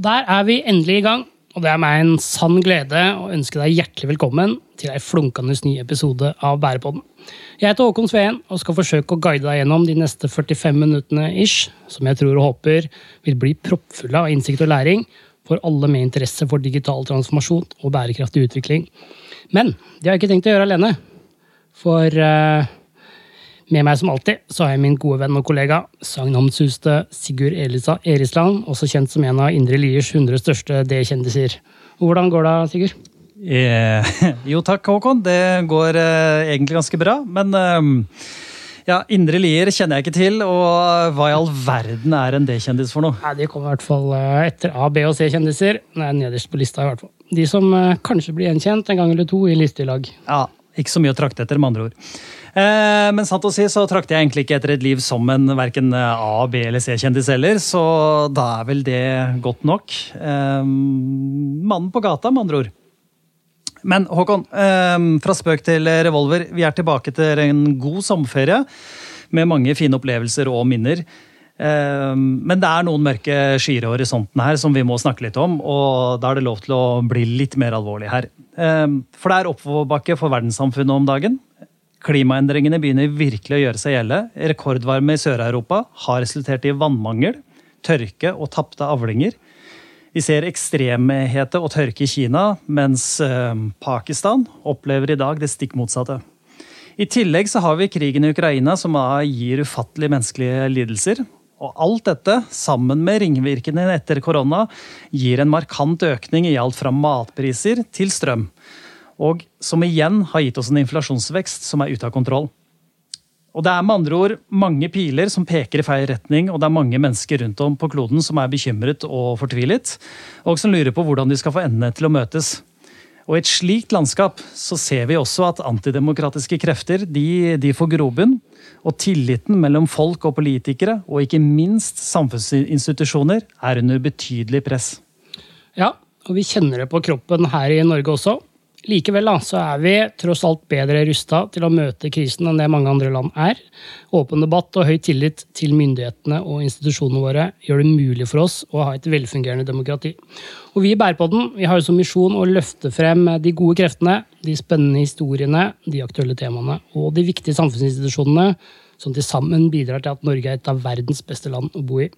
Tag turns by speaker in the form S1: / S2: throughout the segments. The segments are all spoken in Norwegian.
S1: Der er vi endelig i gang. Og det er meg en sann glede å ønske deg hjertelig velkommen til ei flunkende ny episode av Bærepodden. Jeg heter Håkon Sveen og skal forsøke å guide deg gjennom de neste 45 minuttene ish, som jeg tror og håper vil bli proppfulle av innsikt og læring for alle med interesse for digital transformasjon og bærekraftig utvikling. Men det har jeg ikke tenkt å gjøre alene. For uh, med meg som alltid så har jeg min gode venn og kollega, sagnomsuste Sigurd Elisa Erisland, også kjent som en av Indre Liers 100 største D-kjendiser. Hvordan går det, Sigurd?
S2: Eh, jo takk, Håkon. Det går eh, egentlig ganske bra. Men eh, ja, Indre Lier kjenner jeg ikke til, og hva i all verden er en D-kjendis for noe?
S1: Nei, De kommer i hvert fall eh, etter A-, B- og C-kjendiser. Er nederst på lista. i hvert fall. De som eh, kanskje blir gjenkjent en gang eller to i listelag.
S2: Ja, Ikke så mye å trakte etter, med andre ord. Eh, men sant å si så trakter jeg egentlig ikke etter et liv som en verken A-, B- eller C-kjendis heller, så da er vel det godt nok. Eh, mannen på gata, med andre ord. Men Håkon, eh, fra spøk til revolver. Vi er tilbake til en god sommerferie med mange fine opplevelser og minner. Men det er noen mørke skyer i horisonten her som vi må snakke litt om, og da er det lov til å bli litt mer alvorlig her. For det er oppoverbakke for verdenssamfunnet om dagen. Klimaendringene begynner virkelig å gjøre seg gjelde. Rekordvarme i Sør-Europa har resultert i vannmangel, tørke og tapte avlinger. Vi ser ekstremhete og tørke i Kina, mens eh, Pakistan opplever i dag det stikk motsatte. I tillegg så har vi krigen i Ukraina, som gir ufattelige menneskelige lidelser. Og alt dette, sammen med ringvirkene etter korona, gir en markant økning i alt fra matpriser til strøm. Og som igjen har gitt oss en inflasjonsvekst som er ute av kontroll. Og Det er med andre ord mange piler som peker i feil retning, og det er mange mennesker rundt om på kloden som er bekymret og fortvilet, og som lurer på hvordan de skal få endene til å møtes. Og I et slikt landskap så ser vi også at antidemokratiske krefter de, de får grobunn, og tilliten mellom folk og politikere, og ikke minst samfunnsinstitusjoner, er under betydelig press.
S1: Ja, og vi kjenner det på kroppen her i Norge også. Likevel da, så er vi tross alt bedre rusta til å møte krisen enn det mange andre land er. Åpen debatt og høy tillit til myndighetene og institusjonene våre gjør det mulig for oss å ha et velfungerende demokrati. Og Vi i Bærpodden vi har jo som misjon å løfte frem de gode kreftene, de spennende historiene, de aktuelle temaene og de viktige samfunnsinstitusjonene som til sammen bidrar til at Norge er et av verdens beste land å bo i.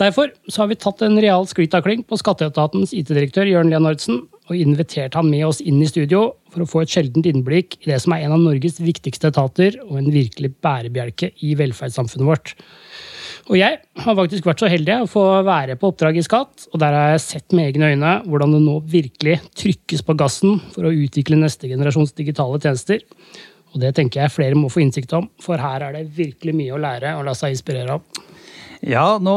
S1: Derfor så har vi tatt en real sklitakling på skatteetatens IT-direktør Jørn Leonardsen og inviterte han med oss inn i studio for å få et sjeldent innblikk i det som er en av Norges viktigste etater og en virkelig bærebjelke i velferdssamfunnet vårt. Og jeg har faktisk vært så heldig å få være på oppdrag i Skatt, og der har jeg sett med egne øyne hvordan det nå virkelig trykkes på gassen for å utvikle neste generasjons digitale tjenester. Og det tenker jeg flere må få innsikt om, for her er det virkelig mye å lære og la seg inspirere av.
S2: Ja, nå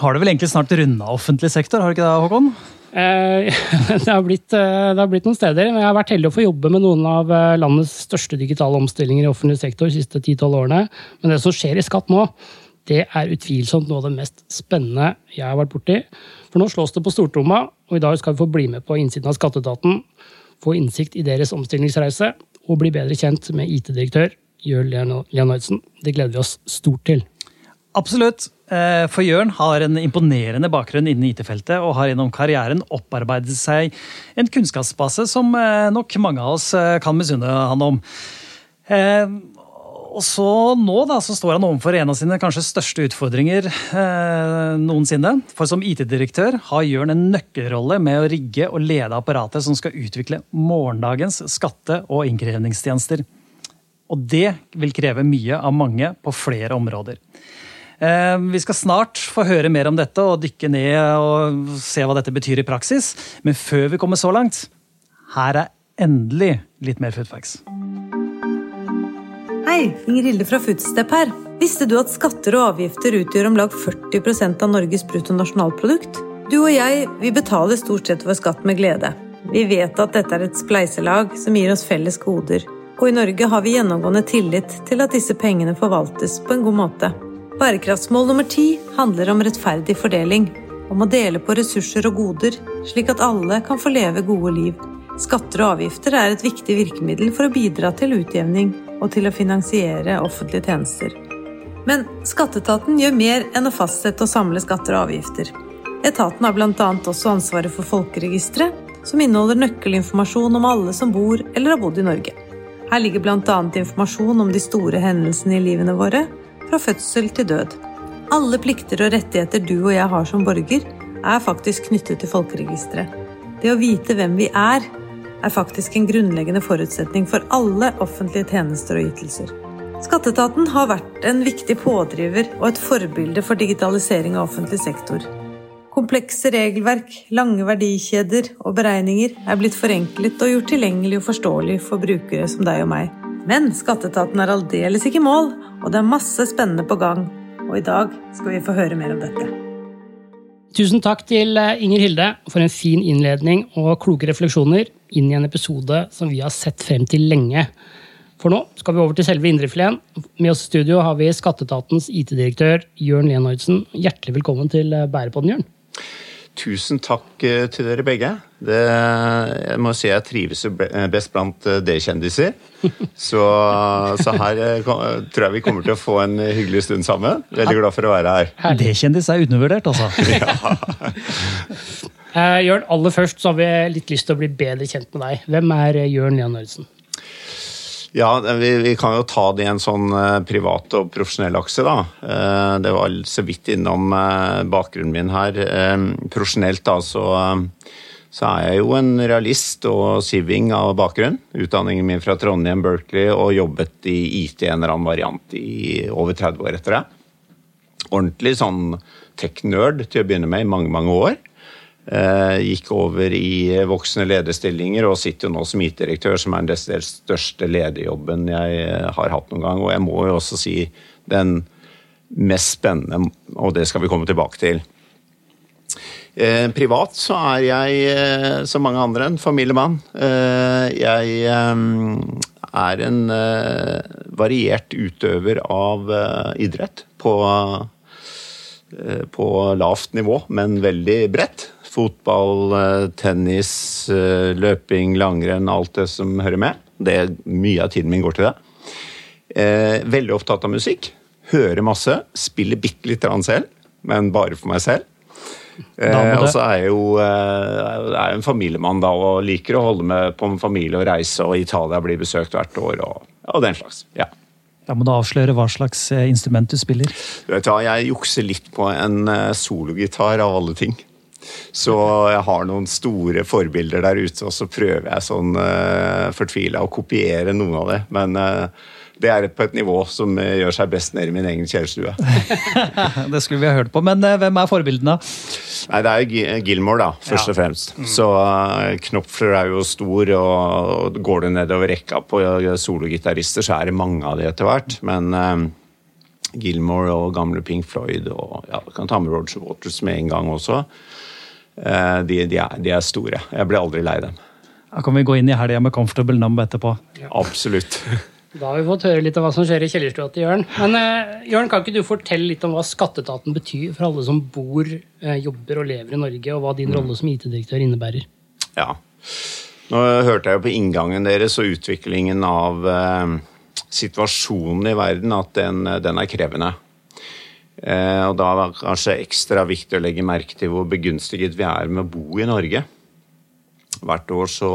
S2: har det vel egentlig snart runda offentlig sektor, har du ikke det, Håkon?
S1: Eh, det, har blitt, det har blitt noen steder. men Jeg har vært heldig å få jobbe med noen av landets største digitale omstillinger i offentlig sektor de siste 10-12 årene. Men det som skjer i skatt nå, det er utvilsomt noe av det mest spennende jeg har vært borti. For nå slås det på stortromma, og i dag skal vi få bli med på innsiden av skatteetaten. Få innsikt i deres omstillingsreise og bli bedre kjent med IT-direktør Jørn Leonardsen. Det gleder vi oss stort til.
S2: Absolutt. For Jørn har en imponerende bakgrunn innen IT-feltet og har gjennom karrieren opparbeidet seg en kunnskapsbase som nok mange av oss kan misunne han om. Og så nå da, så står han overfor en av sine kanskje største utfordringer eh, noensinne. For som IT-direktør har Jørn en nøkkelrolle med å rigge og lede apparatet som skal utvikle morgendagens skatte- og innkrevingstjenester. Og det vil kreve mye av mange på flere områder. Eh, vi skal snart få høre mer om dette og dykke ned og se hva dette betyr i praksis. Men før vi kommer så langt, her er endelig litt mer Foodfacts.
S3: Hei, Inger Hilde fra Foodstep her. Visste du at skatter og avgifter utgjør om lag 40% av Norges bruttonasjonalprodukt? Du og jeg, vi betaler stort sett vår skatt med glede. Vi vet at dette er et spleiselag som gir oss felles goder. Og i Norge har vi gjennomgående tillit til at disse pengene forvaltes på en god måte. Bærekraftsmål nummer ti handler om rettferdig fordeling. Om å dele på ressurser og goder, slik at alle kan få leve gode liv. Skatter og avgifter er et viktig virkemiddel for å bidra til utjevning og til å finansiere offentlige tjenester. Men skatteetaten gjør mer enn å fastsette og samle skatter og avgifter. Etaten har bl.a. også ansvaret for folkeregisteret, som inneholder nøkkelinformasjon om alle som bor eller har bodd i Norge. Her ligger bl.a. informasjon om de store hendelsene i livene våre, fra fødsel til død. Alle plikter og rettigheter du og jeg har som borger, er faktisk knyttet til folkeregisteret. Det å vite hvem vi er, er faktisk en grunnleggende forutsetning for alle offentlige tjenester og ytelser. Skatteetaten har vært en viktig pådriver og et forbilde for digitalisering av offentlig sektor. Komplekse regelverk, lange verdikjeder og beregninger er blitt forenklet og gjort tilgjengelig og forståelig for brukere som deg og meg. Men skatteetaten er aldeles ikke i mål, og det er masse spennende på gang. Og i dag skal vi få høre mer om dette.
S1: Tusen takk til eh, Inger Hilde for en fin innledning og kloke refleksjoner inn i en episode som vi har sett frem til lenge. For nå skal vi over til selve indrefileten. Med oss i studio har vi Skatteetatens IT-direktør Jørn Leonardsen. Hjertelig velkommen til eh, Bærepodden, Jørn.
S4: Tusen takk eh, til dere begge. Det, jeg må si jeg trives eh, best blant eh, D-kjendiser. Så, så, her tror jeg vi kommer til å få en hyggelig stund sammen. Veldig glad for å være her.
S2: D-kjendis er undervurdert, altså.
S1: ja. Jørn, aller først så har vi litt lyst til å bli bedre kjent med deg. Hvem er Jørn Leonardsen?
S4: Ja, vi, vi, kan jo ta det i en sånn uh, privat og profesjonell akse, da. Uh, det var så vidt innom uh, bakgrunnen min her. profesjonelt, da, så, så, er jeg jo en realist og siving av bakgrunn. Utdanningen min fra Trondheim, Berkeley, og jobbet i IT en eller annen variant i over 30 år etter det. Ordentlig sånn tech-nerd til å begynne med i mange, mange år. Eh, gikk over i voksne lederstillinger og sitter jo nå som IT-direktør, som er den største lederjobben jeg eh, har hatt noen gang. Og jeg må jo også si den mest spennende, og det skal vi komme tilbake til. Eh, privat så er jeg, som mange andre, en familiemann. Jeg er en variert utøver av idrett på, på lavt nivå, men veldig bredt. Fotball, eh, tennis, eh, løping, langrenn, alt det som hører med. Det, mye av tiden min går til det. Eh, veldig opptatt av musikk. Hører masse. Spiller bitte lite grann selv, men bare for meg selv. Eh, og så er jeg jo er en familiemann da, og liker å holde med på en familie og reise, og Italia blir besøkt hvert år og, og den slags. ja.
S2: Da må du avsløre hva slags instrument du spiller.
S4: Du vet hva, Jeg jukser litt på en sologitar av alle ting. Så jeg har noen store forbilder der ute, og så prøver jeg sånn uh, eh, fortvila å kopiere noen av det. Men uh, det er på et nivå som uh, gjør seg best nede i min egen kjellerstue.
S2: det skulle vi ha hørt på, men hvem er forbildene?
S4: Nei, Det er Gilmore, da, først ja. og fremst. Mm. Så Knopfler er jo stor, og går du nedover rekka på sologitarister, så er det mange av de etter hvert. Men Gilmore og gamle Pink Floyd og ja, kan ta med Roger Waters med en gang også. Eh, de, de, er, de, er, store. Jeg blir aldri lei dem.
S2: Da kan vi gå inn i helga med Comfortable Numb etterpå.
S4: Ja. Absolutt.
S1: Da har vi fått høre litt om hva som skjer i kjellerstua til Jørn. Men uh, Jørn, kan ikke du fortelle litt om hva skatteetaten betyr for alle som bor, uh, jobber og lever i Norge, og hva din mm. rolle som IT-direktør innebærer?
S4: Ja. Nå hørte jeg jo på inngangen deres og utviklingen av uh, situasjonen i verden at den, den er krevende. Eh, og da var det kanskje ekstra viktig å legge merke til hvor begunstiget vi er med å bo i Norge. Hvert år så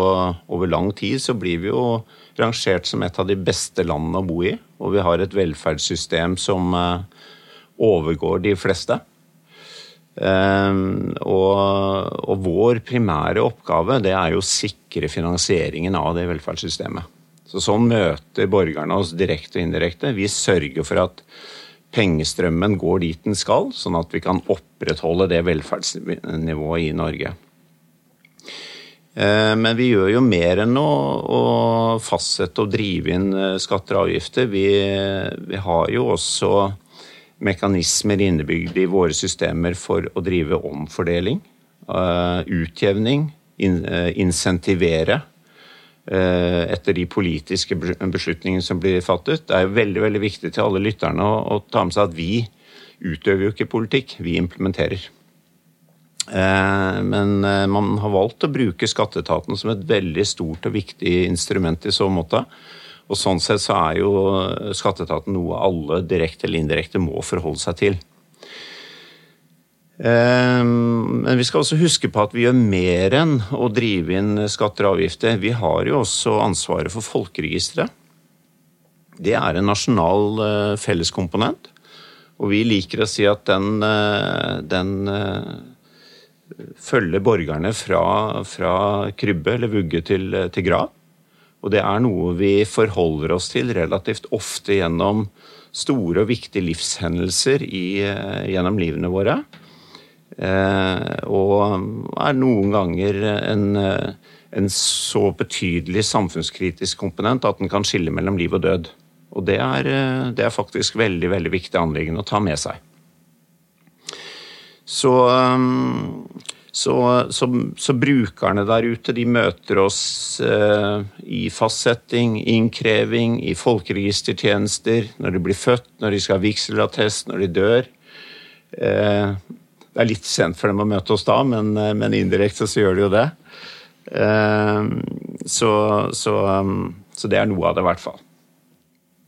S4: over lang tid så blir vi jo rangert som et av de beste landene å bo i. Og vi har et velferdssystem som eh, overgår de fleste. Eh, og, og vår primære oppgave det er jo å sikre finansieringen av det velferdssystemet. Så sånn møter borgerne oss direkte og indirekte. Vi sørger for at pengestrømmen går dit den skal, sånn at vi kan opprettholde det velferdsnivået i Norge. Eh, men vi gjør jo mer enn å, fastsette og drive inn eh, skatter og avgifter. Vi, vi har jo også mekanismer innebygd i våre systemer for å drive omfordeling, eh, utjevning, insentivere etter de politiske beslutningene som blir fattet. Det er veldig veldig viktig til alle lytterne å, å ta med seg at vi utøver jo ikke politikk, vi implementerer. Eh, men eh, man har valgt å bruke skatteetaten som et veldig stort og viktig instrument i så måte. Og sånn sett så er jo skatteetaten noe alle direkte eller indirekte må forholde seg til. Men vi skal også huske på at vi gjør mer enn å drive inn skatter og avgifter. Vi har jo også ansvaret for folkeregisteret. Det er en nasjonal felleskomponent. Og vi liker å si at den, den følger borgerne fra, fra krybbe eller vugge til, til grav. Og det er noe vi forholder oss til relativt ofte gjennom store og viktige livshendelser i, gjennom livene våre. Eh, og er noen ganger en, en, så betydelig samfunnskritisk komponent at den kan skille mellom liv og død. Og det er, det er faktisk veldig, veldig viktig anliggende å ta med seg. Så, så, så, så, brukerne der ute de møter oss eh, i fastsetting, innkreving, i folkeregistertjenester, når de blir født, når de skal ha vigselattest, når de dør. Eh, det er litt sent for dem å møte oss da, men, eh, men indirekte så gjør de jo det. Eh, så, så, så det er noe av det, i hvert fall.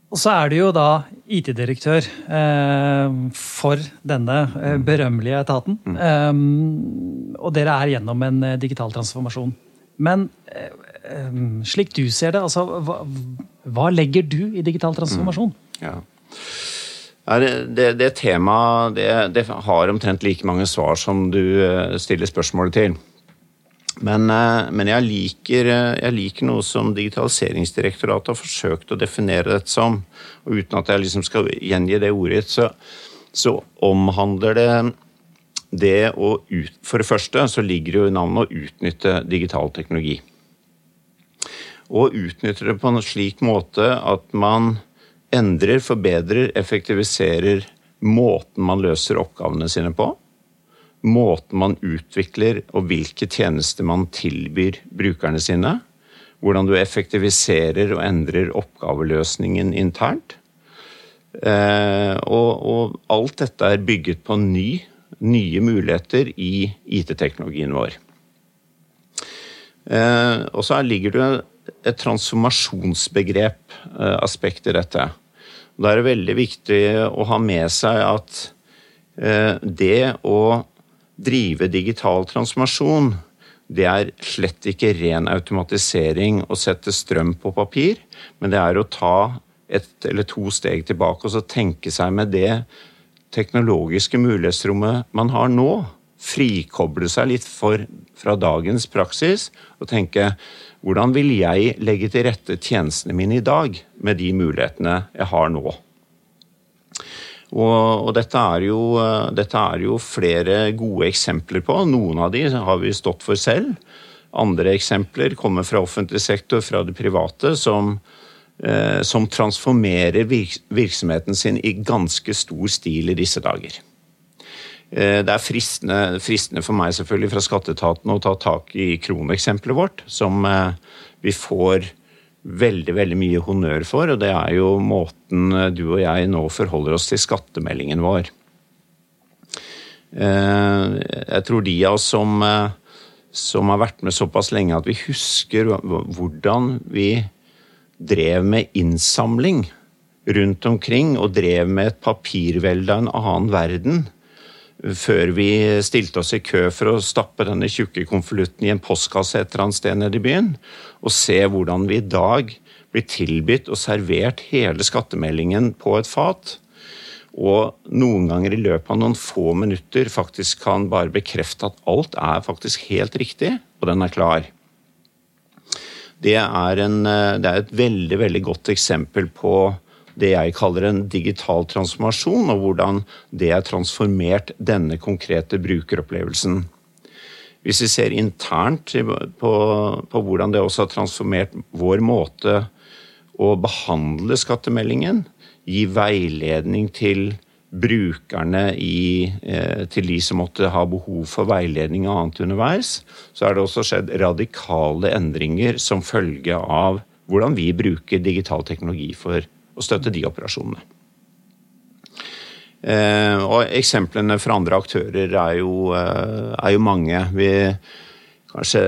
S2: Og så er du jo da IT-direktør eh, for denne eh, mm. berømmelige etaten. Mm. Um, og dere er gjennom en eh, digital transformasjon. Men eh, slik du ser det, altså, hva, hva, legger du i digital transformasjon?
S4: Mm. Ja. Det, det temaet det, det, har omtrent like mange svar som du eh, stiller spørsmålet til. Men, eh, men jeg, liker, eh, jeg, liker, noe som Digitaliseringsdirektoratet har forsøkt å definere dette som. Og uten at jeg liksom skal gjengi det ordet, så, så omhandler det det å ut, For det første så ligger det jo i navnet å utnytte digital teknologi. Og utnytter det på en slik måte at man endrer, forbedrer, effektiviserer måten man løser oppgavene sine på måten man utvikler og hvilke tjenester man tilbyr brukerne sine. Hvordan du effektiviserer og endrer oppgaveløsningen internt. Eh, og, og, alt dette er bygget på ny, nye muligheter i IT-teknologien vår. Eh, og så ligger det et transformasjonsbegrep, eh, i dette. Da er det veldig viktig å ha med seg at det å drive digital transformasjon, det er slett ikke ren automatisering å sette strøm på papir, men det er å ta et eller to steg tilbake og så tenke seg med det teknologiske mulighetsrommet man har nå. Frikoble seg litt for, fra dagens praksis og tenke hvordan vil jeg legge til rette tjenestene mine i dag med de mulighetene jeg har nå. Og, og dette, er jo, eh, dette, er jo, flere gode eksempler på. Noen av de har vi stått for selv. Andre eksempler kommer fra offentlig sektor, fra det private, som, eh, som transformerer virksomheten sin i ganske stor stil i disse dager. Eh, det er fristende, fristende, for meg selvfølgelig fra skatteetaten å ta tak i kroneksempelet vårt, som eh, vi får veldig veldig mye honnør for, og det er jo måten du og jeg nå forholder oss til skattemeldingen vår. Eh, jeg tror de av oss som, eh, som har vært med såpass lenge at vi husker hvordan vi drev med innsamling rundt omkring, og drev med et papirvelde av en annen verden før vi stilte oss i kø for å stappe denne tjukke konvolutten i en postkasse et eller annet sted nede i byen, og se hvordan vi i dag blir tilbudt og servert hele skattemeldingen på et fat. Og noen ganger i løpet av noen få minutter faktisk kan bare bekrefte at alt er faktisk helt riktig, og den er klar. Det er, en, det er et veldig, veldig godt eksempel på det jeg kaller en digital transformasjon, og hvordan det har transformert denne konkrete brukeropplevelsen. Hvis vi ser internt på, på hvordan det også har transformert vår måte å behandle skattemeldingen, gi veiledning til brukerne i, eh, til de som måtte ha behov for veiledning og annet underveis, så er det også skjedd radikale endringer som følge av hvordan vi bruker digital teknologi for og støtte de operasjonene. Eh, og eksemplene fra andre aktører er jo, eh, er jo mange. Vi, kanskje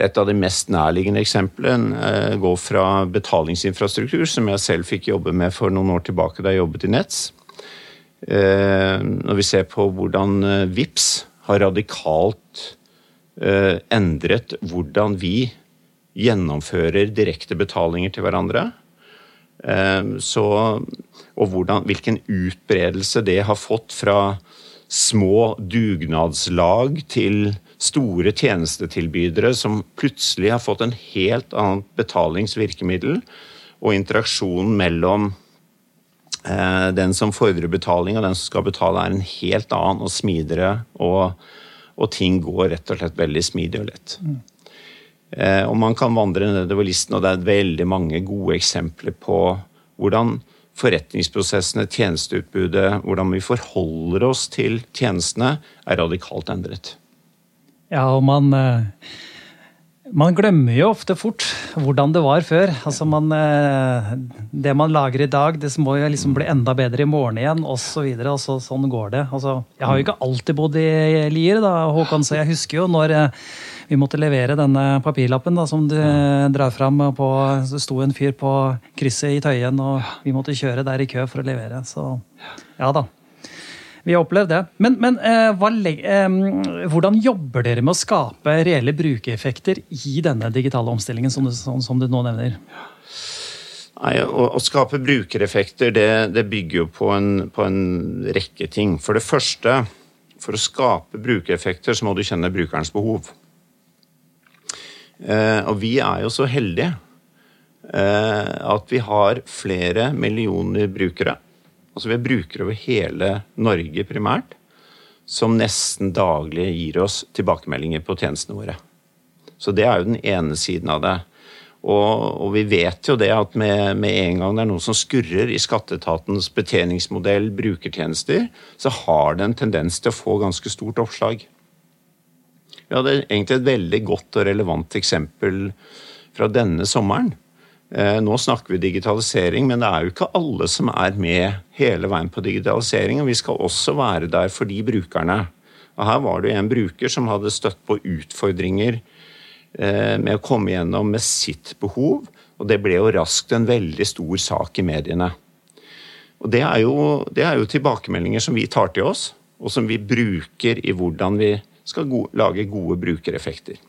S4: et av de mest nærliggende eksemplene eh, går fra betalingsinfrastruktur, som jeg selv fikk jobbe med for noen år tilbake da jeg jobbet i Nets. når vi ser på hvordan VIPS har radikalt endret hvordan vi gjennomfører direkte betalinger til hverandre. Så, og hvordan, hvilken utbredelse det har fått fra små dugnadslag til store tjenestetilbydere som plutselig har fått en helt annet betalingsvirkemiddel, og interaksjonen mellom eh, den som fordrer betaling og den som skal betale, er en helt annen og smidigere, og, og ting går rett og slett veldig smidig og lett. Mm. Eh, og man kan vandre nedover listen, og det er veldig mange gode eksempler på hvordan forretningsprosessene, tjenesteutbudet, hvordan vi forholder oss til tjenestene, er radikalt endret.
S2: Ja, og man, eh, man glemmer jo ofte fort hvordan det var før. Altså man, eh, det man lager i dag, det må jo liksom bli enda bedre i morgen igjen, osv. Så og så, sånn går det. Altså, jeg har jo ikke alltid bodd i Lier, da, Håkon, så jeg husker jo når vi måtte levere denne papirlappen da, som du drar fram. På, det sto en fyr på krysset i Tøyen, og vi måtte kjøre der i kø for å levere. Så ja da. Vi har opplevd det. Men, men eh, hva, eh, hvordan jobber dere med å skape reelle brukereffekter i denne digitale omstillingen, som du, som, som du nå nevner?
S4: Nei, å, å, skape brukereffekter det, det bygger jo på en, på en, rekke ting. For det første, for å skape brukereffekter så må du kjenne brukerens behov. Eh, og vi er jo så heldige eh, at vi har flere millioner brukere. Altså vi har brukere over hele Norge primært, som nesten daglig gir oss tilbakemeldinger på tjenestene våre. Så det er jo den ene siden av det. Og, og vi vet jo det at med, med, en gang det er noe som skurrer i skatteetatens betjeningsmodell, brukertjenester, så har det en tendens til å få ganske stort oppslag. Vi hadde egentlig et veldig godt og relevant eksempel fra denne sommeren. Eh, nå snakker vi digitalisering, men det er jo ikke alle som er med hele veien på digitalisering. Og vi skal også være der for de brukerne. Og her var det en bruker som hadde støtt på utfordringer eh, med å komme gjennom med sitt behov. Og det ble jo raskt en veldig stor sak i mediene. Og det er jo, det er jo tilbakemeldinger som vi tar til oss, og som vi bruker i hvordan vi skal go lage gode brukereffekter.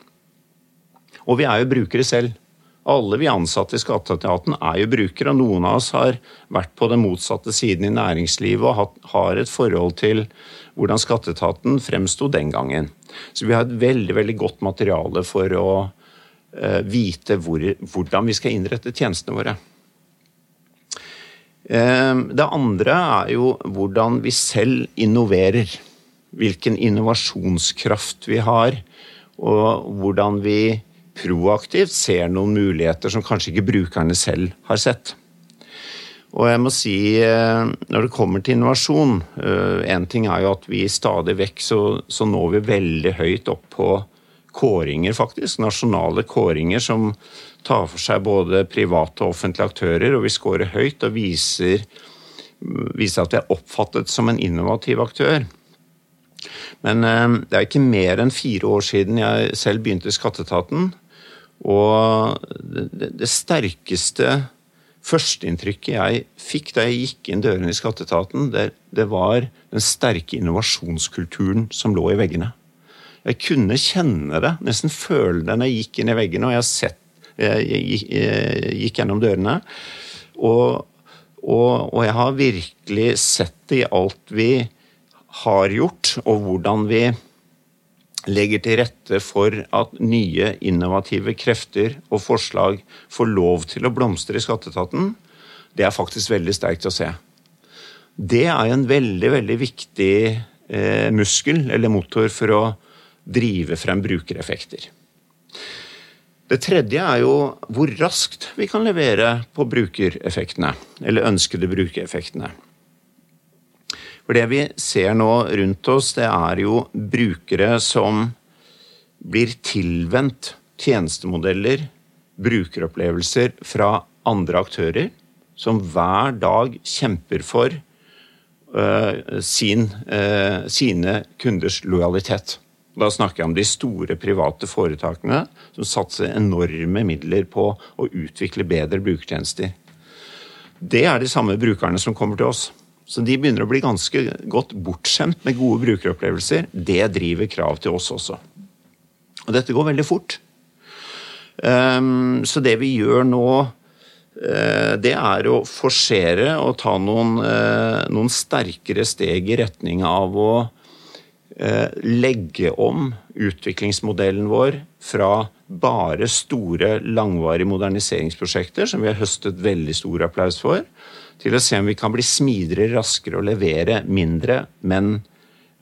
S4: Og vi er jo brukere selv. Alle vi ansatte i Skatteetaten er jo brukere, og noen av oss har vært på den motsatte siden i næringslivet og har et forhold til hvordan Skatteetaten fremsto den gangen. Så vi har et veldig, veldig godt materiale for å uh, vite hvor, hvordan vi skal innrette tjenestene våre. Uh, det andre er jo hvordan vi selv innoverer hvilken innovasjonskraft vi har, og hvordan vi proaktivt ser noen muligheter som kanskje ikke brukerne selv har sett. Og jeg må si, eh, når det kommer til innovasjon Én eh, ting er jo at vi stadig vekk så, så når vi veldig høyt opp på kåringer, faktisk. Nasjonale kåringer som tar for seg både private og offentlige aktører, og vi scorer høyt og viser, viser at vi er oppfattet som en innovativ aktør. Men eh, det er ikke mer enn fire år siden jeg selv begynte i Skatteetaten. Og det, det sterkeste førsteinntrykket jeg fikk da jeg gikk inn dørene i Skatteetaten, det, var den sterke innovasjonskulturen som lå i veggene. Jeg kunne kjenne det, nesten føle det når jeg gikk inn i veggene og jeg, sett, jeg, jeg, jeg gikk gjennom dørene. Og, og, og, jeg har virkelig sett det i alt vi har gjort, og hvordan vi legger til rette for at nye innovative krefter og forslag får lov til å blomstre i skatteetaten, det er faktisk veldig sterkt å se. Det er en veldig, veldig viktig eh, muskel eller motor for å drive frem brukereffekter. Det tredje er jo hvor raskt vi kan levere på brukereffektene, eller ønskede brukereffektene. For det vi ser nå rundt oss, det er jo brukere som blir tilvendt tjenestemodeller, brukeropplevelser fra andre aktører, som hver dag kjemper for uh, sin, uh, sine kunders lojalitet. Da snakker jeg om de store private foretakene som satser enorme midler på å utvikle bedre brukertjenester. Det er de samme brukerne som kommer til oss. Så de begynner å bli ganske godt bortskjemt med gode brukeropplevelser. Det driver krav til oss også. Og dette går veldig fort. Um, så det vi gjør nå, uh, det er å forsere og ta noen, uh, noen sterkere steg i retning av å uh, legge om utviklingsmodellen vår fra bare store, langvarige moderniseringsprosjekter, som vi har høstet veldig stor applaus for, til å se om vi kan bli smidigere, raskere og levere mindre, men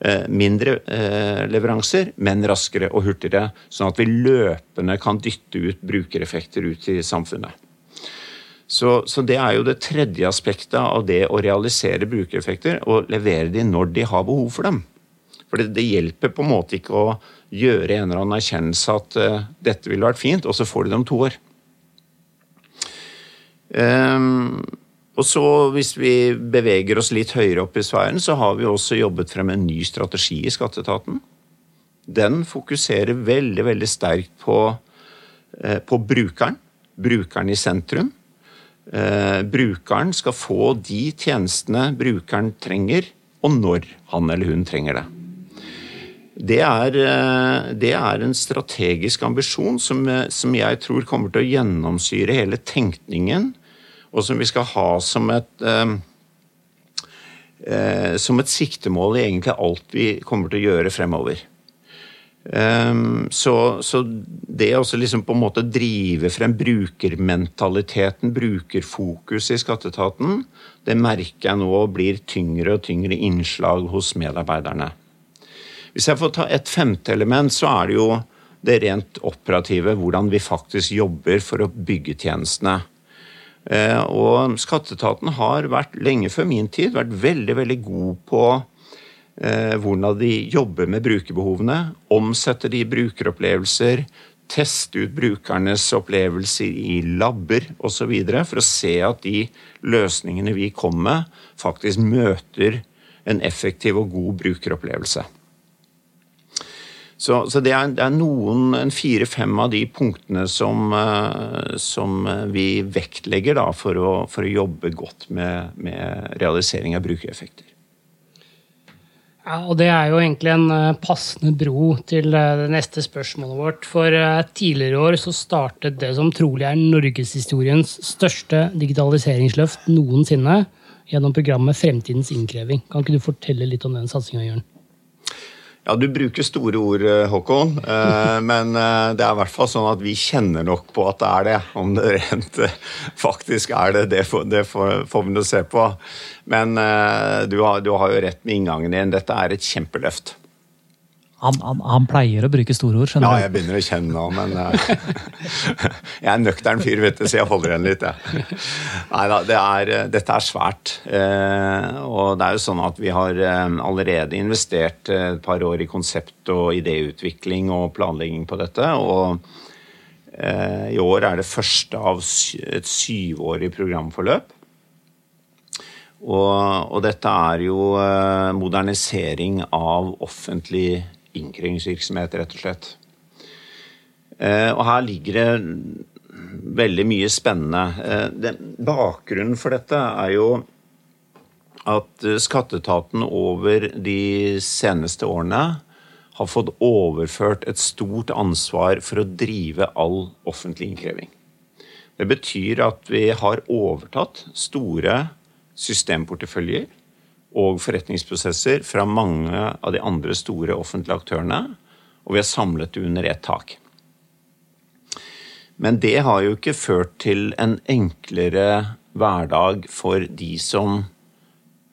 S4: eh, mindre eh, leveranser, men raskere og hurtigere. Sånn at vi løpende kan dytte ut brukereffekter ut i samfunnet. Så, så, det er jo det tredje aspektet av det å realisere brukereffekter, og levere de når de har behov for dem. For det, det hjelper på en måte ikke å gjøre en eller annen erkjennelse at uh, dette ville vært fint, og så får de det om to år. Um, og så Hvis vi beveger oss litt høyere opp i sfæren, så har vi også jobbet frem en ny strategi i skatteetaten. Den fokuserer veldig veldig sterkt på, eh, på brukeren. Brukeren i sentrum. Eh, brukeren skal få de tjenestene brukeren trenger, og når han eller hun trenger det. Det er, eh, det er en strategisk ambisjon som, som jeg tror kommer til å gjennomsyre hele tenkningen og som vi skal ha som et eh, eh, som et siktemål i egentlig alt vi kommer til å gjøre fremover. Um, så, så, det å liksom på en måte drive frem brukermentaliteten, brukerfokus i skatteetaten, det merker jeg nå blir tyngre og tyngre innslag hos medarbeiderne. Hvis jeg får ta et femte element, så er det jo det rent operative. Hvordan vi faktisk jobber for å bygge tjenestene. Eh, og skatteetaten har vært, lenge før min tid, vært veldig, veldig god på eh, hvordan de jobber med brukerbehovene. Omsetter de brukeropplevelser. Teste ut brukernes opplevelser i labber osv. for å se at de løsningene vi kommer med, faktisk møter en effektiv og god brukeropplevelse. Så, så det, er, det, er, noen, en fire-fem av de punktene som, eh, som vi vektlegger da, for, å, for, å, jobbe godt med, med realisering av brukereffekter.
S1: Ja, og Det er jo egentlig en eh, passende bro til eh, det neste spørsmålet vårt. For tidligere i år så startet det som trolig er norgeshistoriens største digitaliseringsløft noensinne gjennom programmet Fremtidens innkreving. Kan ikke du fortelle litt om den satsinga, Jørn?
S4: Ja, Du bruker store ord, eh, Håkon. Eh, men eh, det er i hvert fall sånn at vi kjenner nok på at det er det. Om det rent faktisk er det, det får, det får vi nå se på. Men du har, du har jo rett med inngangen din. Dette er et kjempeløft.
S2: Han, han, han, pleier å bruke store ord, skjønner
S4: du. Ja, jeg begynner å kjenne nå, men uh, Jeg er en nøktern fyr, vet du, så jeg holder igjen litt, jeg. Nei da, det dette er svært. Uh, og det er jo sånn at vi har allerede investert et par år i konsept og idéutvikling og planlegging på dette. Og i år er det første av et syvårig programforløp. Og, og, dette er jo modernisering av offentlig innkrevingsvirksomhet, rett og slett. Eh, og her ligger det veldig mye spennende. Eh, bakgrunnen for dette er jo at skatteetaten over de seneste årene har fått overført et stort ansvar for å drive all offentlig innkreving. Det betyr at vi har overtatt store systemporteføljer og forretningsprosesser fra mange av de andre store offentlige aktørene, og vi har samlet det under ett tak. Men det har jo ikke ført til en enklere hverdag for de som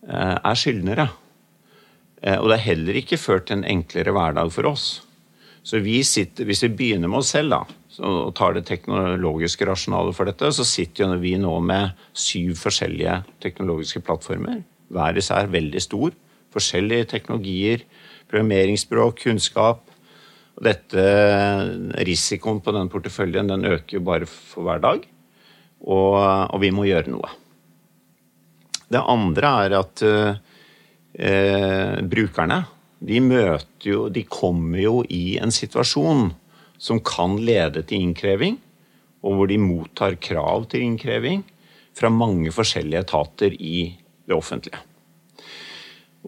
S4: eh, er skyldnere. Eh, og det har heller ikke ført til en enklere hverdag for oss. Så vi sitter, Hvis vi begynner med oss selv da, og tar det teknologiske rasjonalet for dette, så sitter vi nå med syv forskjellige teknologiske plattformer hver især veldig stor. Forskjellige teknologier, programmeringsspråk, kunnskap. Og dette, risikoen på den porteføljen den øker jo bare for hver dag. Og, og vi må gjøre noe. Det andre er at eh, brukerne de møter jo De kommer jo i en situasjon som kan lede til innkreving, og hvor de mottar krav til innkreving fra mange forskjellige etater i det offentlige.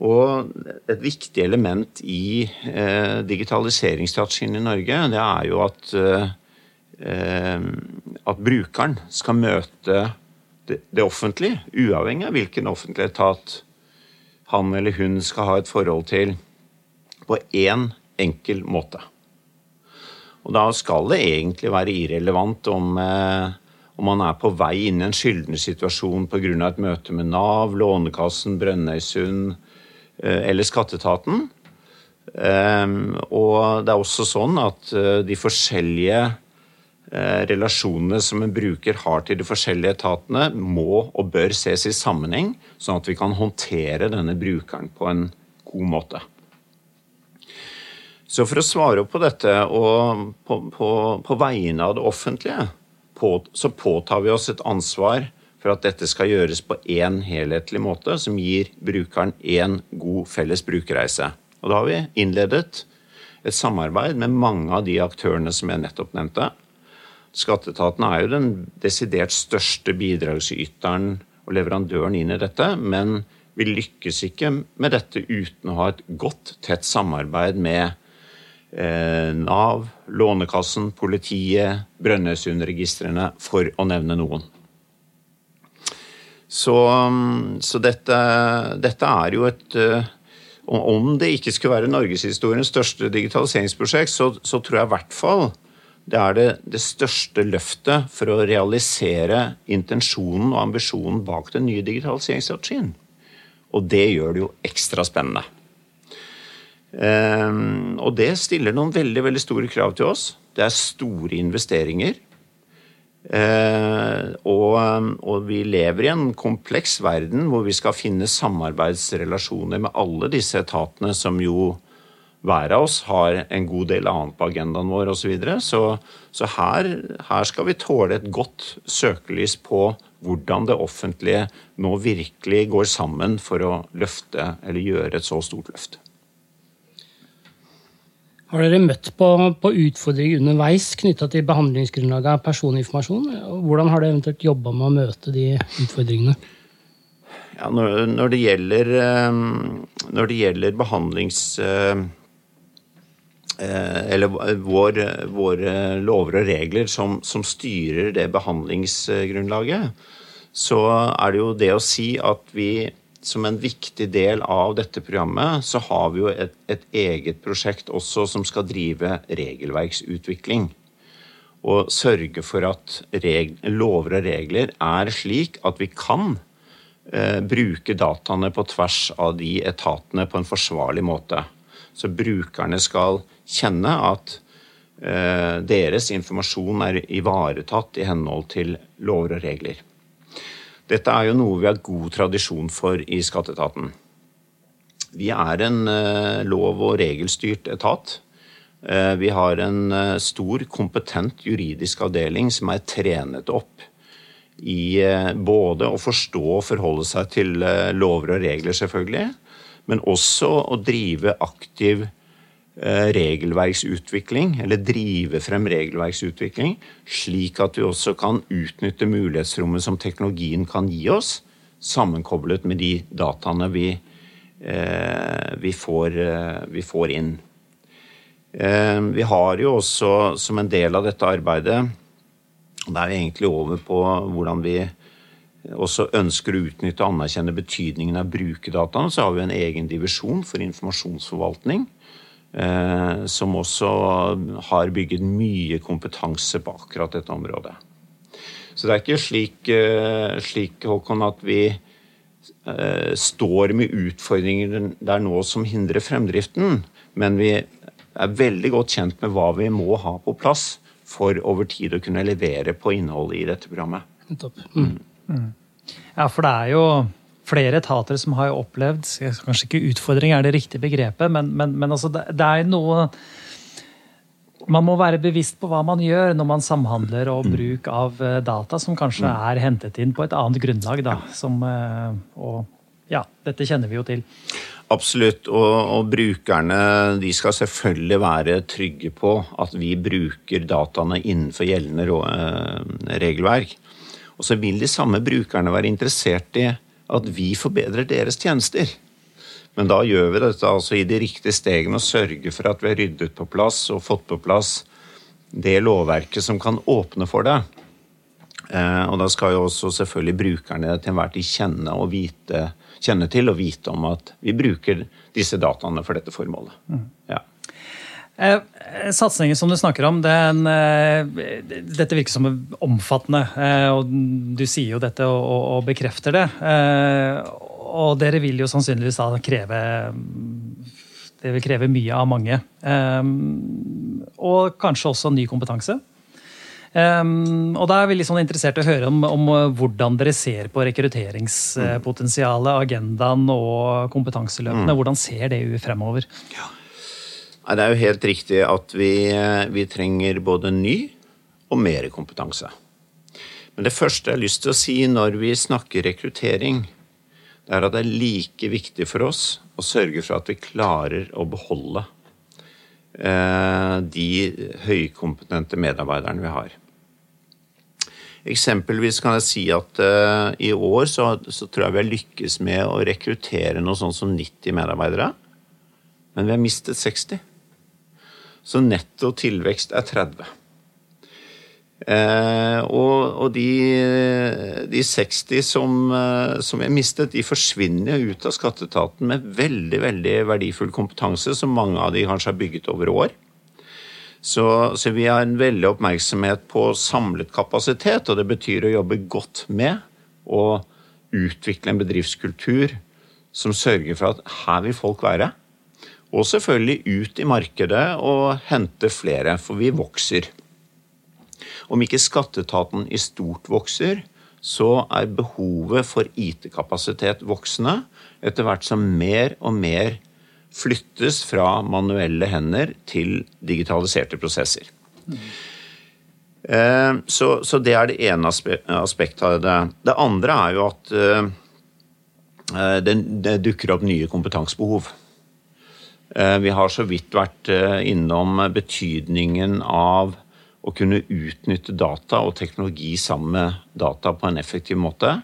S4: Og et viktig element i eh, digitaliseringsstrategien i Norge, det er jo at, eh, at brukeren skal møte det, det, offentlige, uavhengig av hvilken offentlig etat han eller hun skal ha et forhold til, på én enkel måte. Og da skal det egentlig være irrelevant om eh, om man er på vei inn i en skyldner situasjon pga. et møte med Nav, Lånekassen, Brønnøysund eh, eller Skatteetaten. Ehm, og det er også sånn at eh, de forskjellige eh, relasjonene som en bruker har til de forskjellige etatene, må og bør ses i sammenheng, sånn at vi kan håndtere denne brukeren på en god måte. Så for å svare opp på dette, og på, på, på vegne av det offentlige, på, så påtar vi oss et ansvar for at dette skal gjøres på én helhetlig måte, som gir brukeren én god felles brukerreise. Og da har vi innledet et samarbeid med mange av de aktørene som jeg nettopp nevnte. Skatteetaten er jo den desidert største bidragsyteren og leverandøren inn i dette, men vi lykkes ikke med dette uten å ha et godt, tett samarbeid med Nav, Lånekassen, politiet, Brønnøysundregistrene, for å nevne noen. Så, så dette, dette, er jo et eh, Om det ikke skulle være norgeshistoriens største digitaliseringsprosjekt, så, så, tror jeg i hvert fall det er det, det, største løftet for å realisere intensjonen og ambisjonen bak den nye digitaliseringsstrategien. Og det gjør det jo ekstra spennende. Ehm, og det stiller noen veldig, veldig store krav til oss. Det er store investeringer. Ehm, og, og, vi lever i en kompleks verden hvor vi skal finne samarbeidsrelasjoner med alle disse etatene som jo hver av oss har en god del annet på agendaen vår osv. Så, videre. så Så her, her skal vi tåle et godt søkelys på hvordan det offentlige nå virkelig går sammen for å løfte eller gjøre et så stort løft.
S1: Har dere møtt på, på utfordringer underveis knytta til behandlingsgrunnlaget av personinformasjon? Hvordan har dere eventuelt jobba med å møte de utfordringene?
S4: Ja, når, når, det gjelder, eh, når det gjelder behandlings... Eh, eller våre, våre lover og regler som, som, styrer det behandlingsgrunnlaget, så er det jo det å si at vi som en viktig del av dette programmet så har vi jo et, et eget prosjekt også som skal drive regelverksutvikling. Og sørge for at reg, lover og regler er slik at vi kan eh, bruke dataene på tvers av de etatene på en forsvarlig måte. Så brukerne skal kjenne at eh, deres informasjon er ivaretatt i henhold til lover og regler. Dette er jo noe vi har god tradisjon for i skatteetaten. Vi er en uh, lov- og regelstyrt etat. Uh, vi har en uh, stor, kompetent juridisk avdeling som er trenet opp i både å forstå og forholde seg til lover og regler, selvfølgelig, men også å drive aktiv Eh, regelverksutvikling, eller drive frem regelverksutvikling, slik at vi også kan utnytte mulighetsrommet som teknologien kan gi oss, sammenkoblet med de dataene vi, eh, vi, får, eh, vi får, inn. Eh, vi har jo også som en del av dette arbeidet og det er egentlig over på hvordan vi også ønsker å utnytte og anerkjenne betydningen av brukerdataene. Så har vi en egen divisjon for informasjonsforvaltning Eh, som også har bygget mye kompetanse på akkurat dette området. Så det er ikke slik, eh, slik Håkon, at vi eh, står med utfordringer der nå som hindrer fremdriften, men vi er veldig godt kjent med hva vi må ha på plass for over tid å kunne levere på innholdet i dette programmet.
S2: Mm. Mm. Ja, for det er jo flere etater som har opplevd Kanskje ikke utfordring er det riktige begrepet, men, men, men altså det, det, er noe Man må være bevisst på hva man gjør når man samhandler og mm. bruk av eh, data som kanskje mm. er hentet inn på et annet grunnlag. Da, som, eh, og ja, dette kjenner vi jo til.
S4: Absolutt. Og, og, brukerne de skal selvfølgelig være trygge på at vi bruker dataene innenfor gjeldende eh, regelverk. Og så vil de samme brukerne være interessert i at vi forbedrer deres tjenester. Men da gjør vi dette altså i de riktige stegene og sørger for at vi har ryddet på plass og fått på plass det lovverket som kan åpne for det. Eh, og da skal jo også selvfølgelig brukerne til enhver tid kjenne, og vite, kjenne til og vite om at vi bruker disse dataene for dette formålet. Mm. Ja.
S2: Eh, satsingen som du snakker om, den, eh, dette virker som omfattende. Eh, og Du sier jo dette og, og, bekrefter det. Eh, og dere vil jo sannsynligvis da kreve Det vil kreve mye av mange. Eh, og kanskje også ny kompetanse. Og da er vi sånn interessert i å høre om, om, hvordan dere ser på rekrutteringspotensialet, agendaen og kompetanseløpene. Mm. Hvordan ser det ut fremover? Ja.
S4: Det er jo helt riktig at vi, vi trenger både ny og mer kompetanse. Men det første jeg har lyst til å si når vi snakker rekruttering, det er at det er like viktig for oss å sørge for at vi klarer å beholde Eh, de høykompetente medarbeiderne vi har. Eksempelvis kan jeg si at uh, i år så, så, tror jeg vi har lykkes med å rekruttere noe sånn som 90 medarbeidere. Men vi har mistet 60. Så netto tilvekst er 30. Eh, og, og de, de, 60 som, eh, som jeg mistet, de forsvinner ut av skatteetaten med veldig veldig verdifull kompetanse, som mange av de kanskje har bygget over år. Så, så, vi har en veldig oppmerksomhet på samlet kapasitet, og det betyr å jobbe godt med å utvikle en bedriftskultur som sørger for at her vil folk være. Og selvfølgelig ut i markedet og hente flere, for vi vokser. Om ikke skatteetaten i stort vokser, så er behovet for IT-kapasitet voksende etter hvert som mer og mer flyttes fra manuelle hender til digitaliserte prosesser. Så, så, det er det ene aspektet av det. Det andre er jo at eh, eh, det, det dukker opp nye kompetansebehov. Vi har så vidt vært innom betydningen av å kunne utnytte data og teknologi sammen med data på en effektiv måte.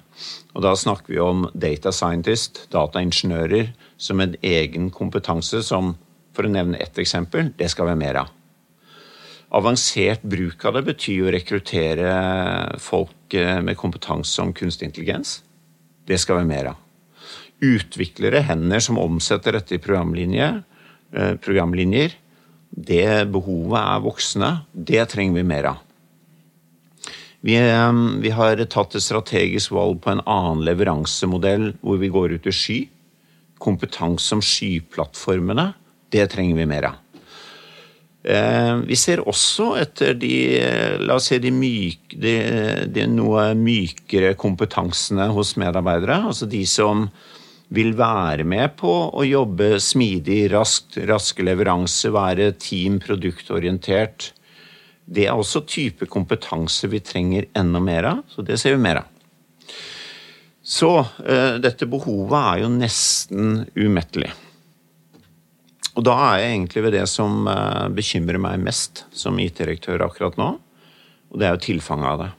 S4: Og da snakker vi om data scientist, dataingeniører, som en egen kompetanse som, for å nevne ett eksempel, det skal være mer av. Avansert bruk av det betyr å rekruttere folk eh, med kompetanse om kunstig intelligens. Det skal være mer av. Utviklere, hender som omsetter dette i programlinjer, eh, programlinjer det behovet er voksende. Det trenger vi mer av. Vi, vi, har tatt et strategisk valg på en annen leveransemodell hvor vi går ut i sky. Kompetanse om skyplattformene, det trenger vi mer av. Eh, vi ser også etter de, la oss si de, myk, de, de noe mykere kompetansene hos medarbeidere. Altså de som vil være med på å jobbe smidig, raskt, raske leveranser, være team produktorientert. Det er også type kompetanse vi trenger enda mer av, så det ser vi mer av. Så uh, dette behovet er jo nesten umettelig. Og da er jeg egentlig ved det som uh, bekymrer meg mest som IT-direktør akkurat nå, og det er jo tilfanget av det.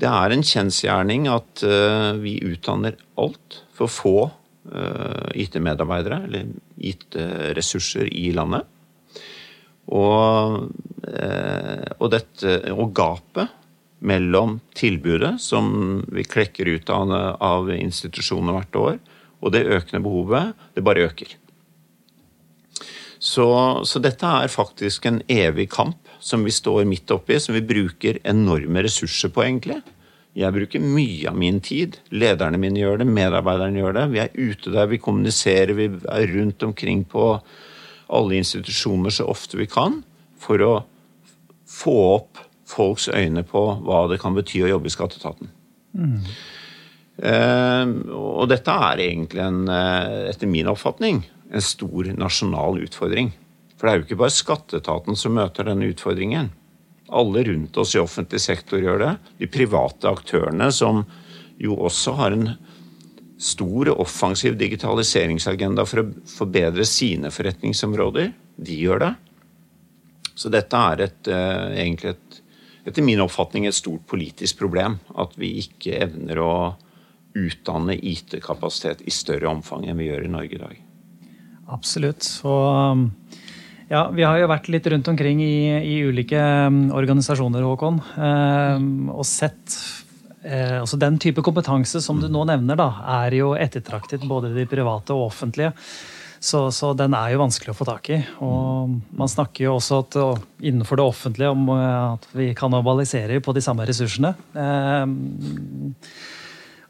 S4: Det er en kjensgjerning at uh, vi utdanner alt for få uh, IT-medarbeidere, eller IT-ressurser i landet. Og, uh, og, dette, og gapet mellom tilbudet, som vi klekker ut av, av institusjonene hvert år, og det økende behovet, det bare øker. Så, så, dette er faktisk en evig kamp som vi står midt oppi, som vi bruker enorme ressurser på, egentlig. Jeg bruker mye av min tid. Lederne mine gjør det, medarbeiderne gjør det. Vi er ute der, vi kommuniserer, vi er rundt omkring på alle institusjoner så ofte vi kan for å få opp folks øyne på hva det kan bety å jobbe i skatteetaten. Mm. Eh, og dette er egentlig, en, eh, etter min oppfatning, en stor nasjonal utfordring. For det er jo ikke bare skatteetaten som møter denne utfordringen. Alle rundt oss i offentlig sektor gjør det. De private aktørene, som jo også har en stor og offensiv digitaliseringsagenda for å forbedre sine forretningsområder, de gjør det. Så dette er et, uh, egentlig et, etter min oppfatning et stort politisk problem. At vi ikke evner å utdanne IT-kapasitet i større omfang enn vi gjør i Norge i dag.
S2: Absolutt. Og ja, vi har jo vært litt rundt omkring i, i ulike um, organisasjoner, Håkon, um, og sett eh, altså Den type kompetanse som du nå nevner, da, er jo ettertraktet både i de private og offentlige. Så, så, den er jo vanskelig å få tak i. Og man snakker jo også at, innenfor det offentlige om eh, at vi kannibaliserer på de samme ressursene. Um,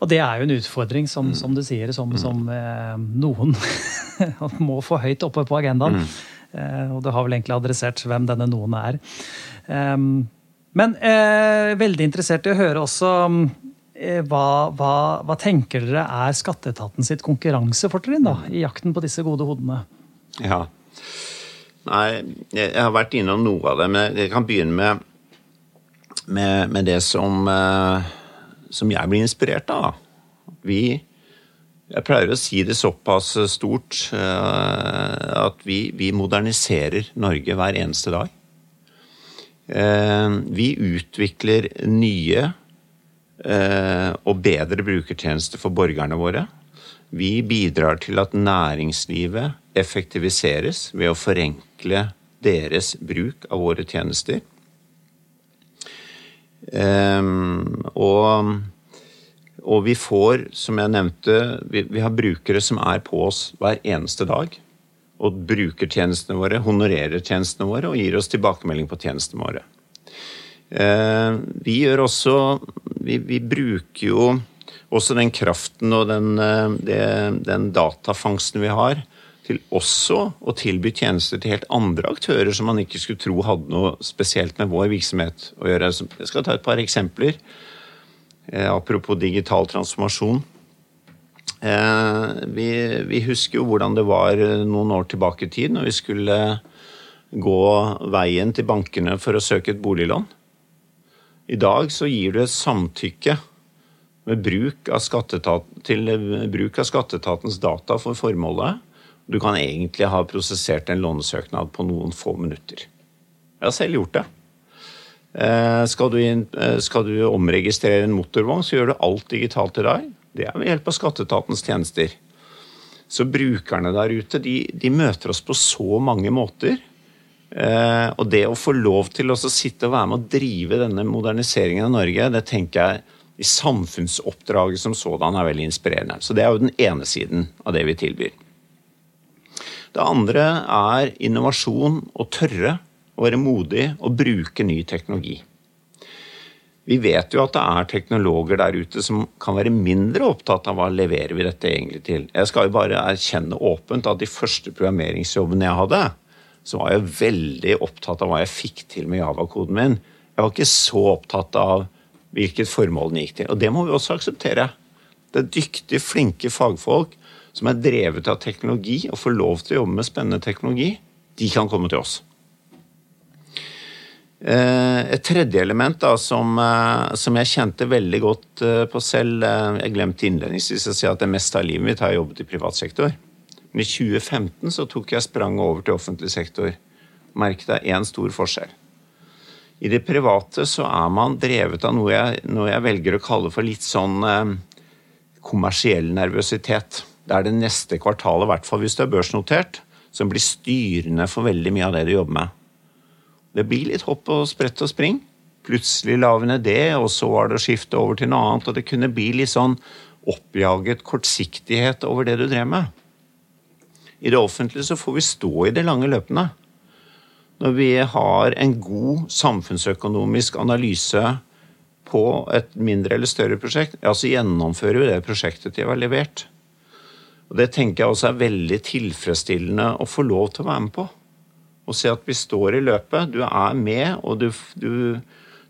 S2: og det er jo en utfordring, som, som du sier, som, som eh, noen må få høyt oppe på agendaen. Eh, og du har vel egentlig adressert hvem denne noen er. Men eh, veldig interessert i å høre også eh, hva, hva, hva, tenker dere er skatteetaten sitt konkurransefortrinn da, i jakten på disse gode hodene?
S4: Ja. Nei, jeg har vært innom noe av det, men jeg kan begynne med, med, med det som, som jeg blir inspirert av. Vi jeg pleier å si det såpass stort uh, at vi, vi, moderniserer Norge hver eneste dag. Uh, vi utvikler nye og bedre brukertjenester for borgerne våre. Vi bidrar til at næringslivet effektiviseres ved å forenkle deres bruk av våre tjenester. og og vi får, som jeg nevnte, vi, vi, har brukere som er på oss hver eneste dag. Og bruker tjenestene våre, honorerer tjenestene våre og gir oss tilbakemelding på tjenestene våre. Eh, vi gjør også vi, vi, bruker jo også den kraften og den, eh, det, den datafangsten vi har, til også å tilby tjenester til helt andre aktører som man ikke skulle tro hadde noe spesielt med vår virksomhet å gjøre. Jeg skal ta et par eksempler. Eh, apropos digital transformasjon. Eh, vi, vi, husker jo hvordan det var noen år tilbake i tid når vi skulle gå veien til bankene for å søke et boliglån. I dag så gir du et samtykke bruk til bruk av skatteetatens data for formålet. Du kan egentlig ha prosessert en lånesøknad på noen få minutter. Jeg har selv gjort det. Eh, skal du, inn, eh, skal du, omregistrere en motorvogn, så gjør du alt digitalt i dag. Det er ved hjelp av skatteetatens tjenester. Så brukerne der ute de, de, møter oss på så mange måter. Eh, og det å få lov til å sitte og være med å drive denne moderniseringen av Norge, det tenker jeg i samfunnsoppdraget som sådan er veldig inspirerende. Så det er jo den ene siden av det vi tilbyr. Det andre er innovasjon og tørre å være modig og bruke ny teknologi. Vi vet jo at det er teknologer der ute som kan være mindre opptatt av hva leverer vi dette egentlig til. Jeg skal jo bare erkjenne åpent at de første programmeringsjobbene jeg hadde, så var jeg veldig opptatt av hva jeg fikk til med Java-koden min. Jeg var ikke så opptatt av hvilket formål den gikk til. Og det må vi også akseptere. Det er dyktige, flinke fagfolk som er drevet av teknologi og får lov til å jobbe med spennende teknologi. De kan komme til oss. Eh, et tredje element da, som, eh, som, jeg kjente veldig godt eh, på selv Jeg glemte innledningsvis å si at det meste av livet mitt har jeg jobbet i privat sektor. Men i 2015 så tok jeg spranget over til offentlig sektor. Merket deg én stor forskjell. I det private så er man drevet av noe jeg, noe jeg velger å kalle for litt sånn eh, kommersiell nervøsitet. Det er det neste kvartalet, i hvert fall hvis du er børsnotert, som blir styrende for veldig mye av det du jobber med. Det blir litt hopp og sprett og spring. Plutselig la vi ned det, og så var det å skifte over til noe annet. Og det kunne bli litt sånn oppjaget kortsiktighet over det du drev med. I det offentlige så får vi stå i de lange løpene. Når vi har en god samfunnsøkonomisk analyse på et mindre eller større prosjekt, ja, så gjennomfører vi det prosjektet vi har levert. Og Det tenker jeg også er veldig tilfredsstillende å få lov til å være med på og se at vi står i løpet. Du er med, og du, du,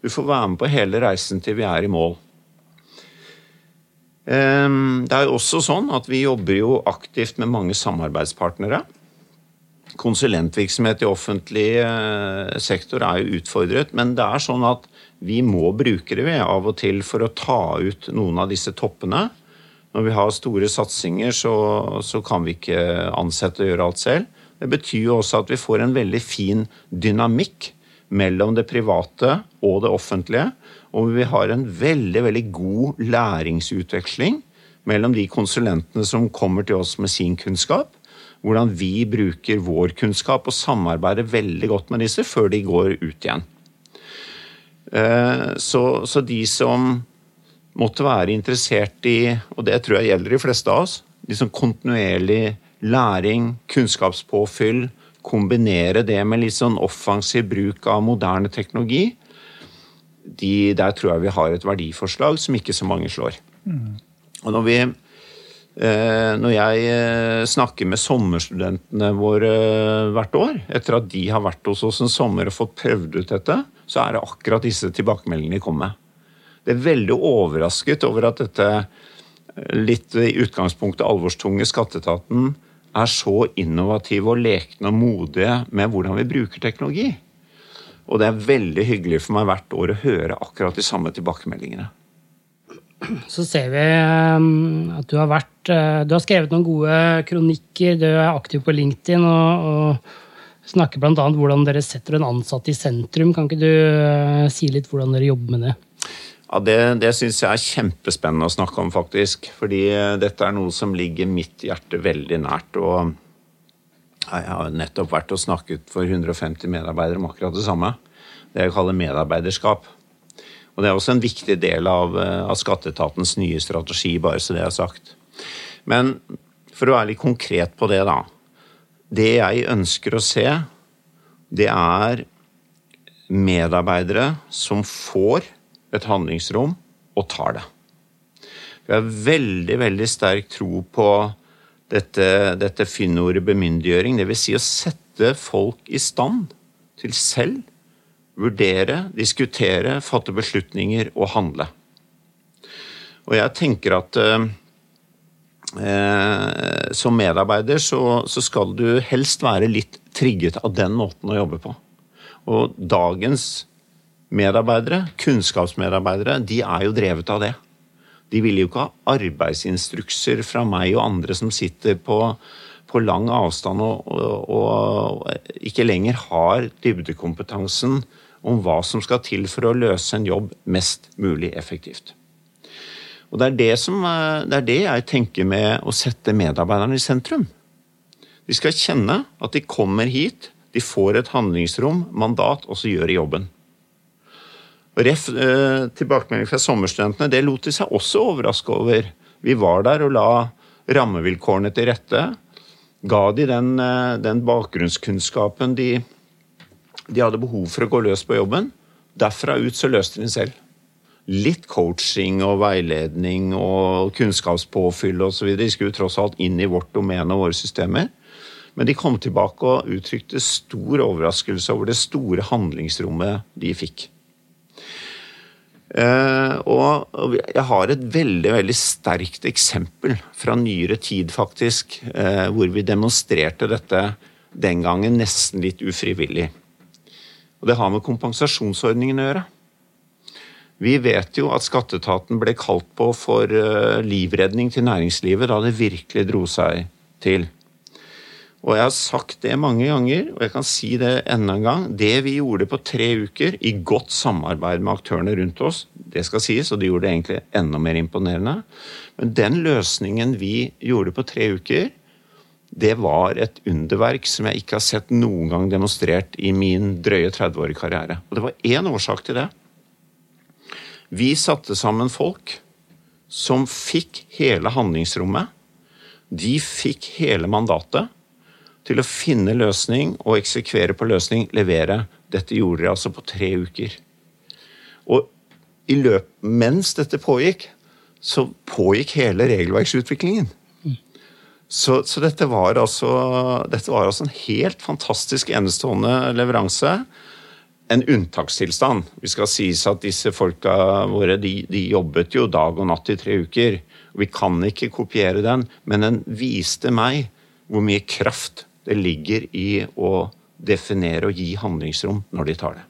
S4: du får være med på hele reisen til vi er i mål. Ehm, det er også sånn at vi jobber jo aktivt med mange samarbeidspartnere. Konsulentvirksomhet i offentlig eh, sektor er jo utfordret, men det er sånn at vi må bruke det ved av og til for å ta ut noen av disse toppene. Når vi har store satsinger, så, så kan vi ikke ansette og gjøre alt selv. Det betyr jo også at vi får en veldig fin dynamikk mellom det private og det offentlige. Og vi har en veldig, veldig god læringsutveksling mellom de konsulentene som kommer til oss med sin kunnskap, hvordan vi bruker vår kunnskap og samarbeider veldig godt med disse før de går ut igjen. Eh, så, så de som måtte være interessert i, og det tror jeg gjelder de fleste av oss, de som kontinuerlig læring, kunnskapspåfyll, kombinere det med litt sånn offensiv bruk av moderne teknologi, de, der tror jeg vi har et verdiforslag som ikke så mange slår. Mm. Og når, vi, eh, når jeg eh, snakker med sommerstudentene våre eh, hvert år, etter at de har vært hos oss en sommer og fått prøvd ut dette, så er det akkurat disse tilbakemeldingene de kommer med. Det er veldig overrasket over at dette litt i utgangspunktet alvorstunge skatteetaten er så innovative og lekne og modige med hvordan vi bruker teknologi. Og det er veldig hyggelig for meg hvert år å høre akkurat de samme tilbakemeldingene.
S1: Så ser vi um, at du har vært uh, Du har skrevet noen gode kronikker, du er aktiv på LinkedIn og, og snakker bl.a. hvordan dere setter en ansatt i sentrum. Kan ikke du uh, si litt hvordan dere jobber med det?
S4: Ja, Det, det syns jeg er kjempespennende å snakke om, faktisk. Fordi uh, dette er noe som ligger mitt hjerte veldig nært. og jeg har nettopp vært og snakket for 150 medarbeidere om akkurat det samme. Det jeg kaller medarbeiderskap. Og Det er også en viktig del av, eh, av skatteetatens nye strategi, bare så det er sagt. Men for å være litt konkret på det, da. Det jeg ønsker å se, det er medarbeidere som får et handlingsrom og tar det. Vi har veldig, veldig sterk tro på dette, dette finnordet bemyndiggjøring. Dvs. Si å sette folk i stand til selv vurdere, diskutere, fatte beslutninger og handle. Og jeg tenker at eh, eh, som medarbeider så, så, skal du helst være litt trigget av den måten å jobbe på. Og dagens medarbeidere, kunnskapsmedarbeidere, de er jo drevet av det. De vil jo ikke ha arbeidsinstrukser fra meg og andre som sitter på, på lang avstand og, og, og, ikke lenger har dybdekompetansen om hva som skal til for å løse en jobb mest mulig effektivt. Og Det er det, som, det, er det jeg tenker med å sette medarbeiderne i sentrum. De skal kjenne at de kommer hit, de får et handlingsrom, mandat, og så gjør de jobben. Ref, eh, tilbakemelding fra sommerstudentene, det lot de seg også overraske over. Vi var der og la rammevilkårene til rette. Ga de den, eh, den bakgrunnskunnskapen de, de, hadde behov for å gå løs på jobben. Derfra ut så løste de den selv. Litt coaching og veiledning og kunnskapspåfyll osv. De skulle tross alt inn i vårt domene og våre systemer. Men de kom tilbake og uttrykte stor overraskelse over det store handlingsrommet de fikk. Uh, og jeg har et veldig veldig sterkt eksempel fra nyere tid, faktisk, uh, hvor vi demonstrerte dette den gangen nesten litt ufrivillig. Og det har med kompensasjonsordningen å gjøre. Vi vet jo at skatteetaten ble kalt på for uh, livredning til næringslivet da det virkelig dro seg til. Og jeg har sagt det mange ganger, og jeg kan si det enda en gang. Det vi gjorde på tre uker, i godt samarbeid med aktørene rundt oss, det skal sies, og de gjorde det egentlig enda mer imponerende. Men den løsningen vi gjorde på tre uker, det var et underverk som jeg ikke har sett noen gang demonstrert i min drøye 30-årige karriere. Og det var én årsak til det. Vi satte sammen folk som fikk hele handlingsrommet. De fikk hele mandatet til å finne løsning og eksekvere på løsning, levere. Dette gjorde de altså på tre uker. Og i løp, mens dette pågikk, så pågikk hele regelverksutviklingen. Så, så dette, var altså, dette, var altså, en helt fantastisk enestående leveranse. En unntakstilstand. Vi skal sies at disse folka våre de, de jobbet jo dag og natt i tre uker. Vi kan ikke kopiere den, men den viste meg hvor mye kraft det ligger i å definere og gi handlingsrom når de tar det.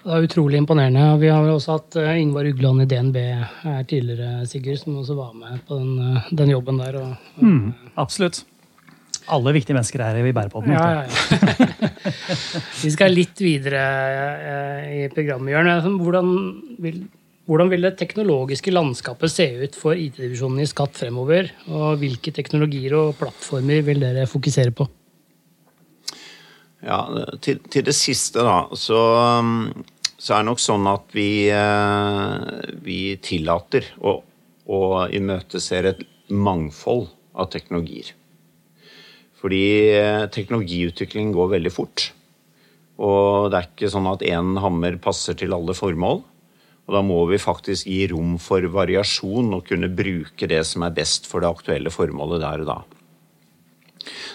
S1: Det er utrolig imponerende. Vi har også hatt eh, Ingvar Ugland i DNB her tidligere, Sigurd, som også var med på den, eh, den jobben der. Og, og,
S2: mm, absolutt. Alle viktige mennesker er i bærepodden.
S1: Ja, ja, ja. vi skal litt videre eh, i programmet, Jørn. Hvordan vil Hvordan vil det teknologiske landskapet se ut for IT-divisjonen i Skatt fremover? Og hvilke teknologier og plattformer vil dere fokusere på?
S4: Ja, til, til det siste, da, så, så, er det nok sånn at vi, eh, vi tillater og, å imøteser et mangfold av teknologier. Fordi eh, teknologiutviklingen går veldig fort. Og det er ikke sånn at én hammer passer til alle formål. Og da må vi faktisk gi rom for variasjon og kunne bruke det som er best for det aktuelle formålet der og da.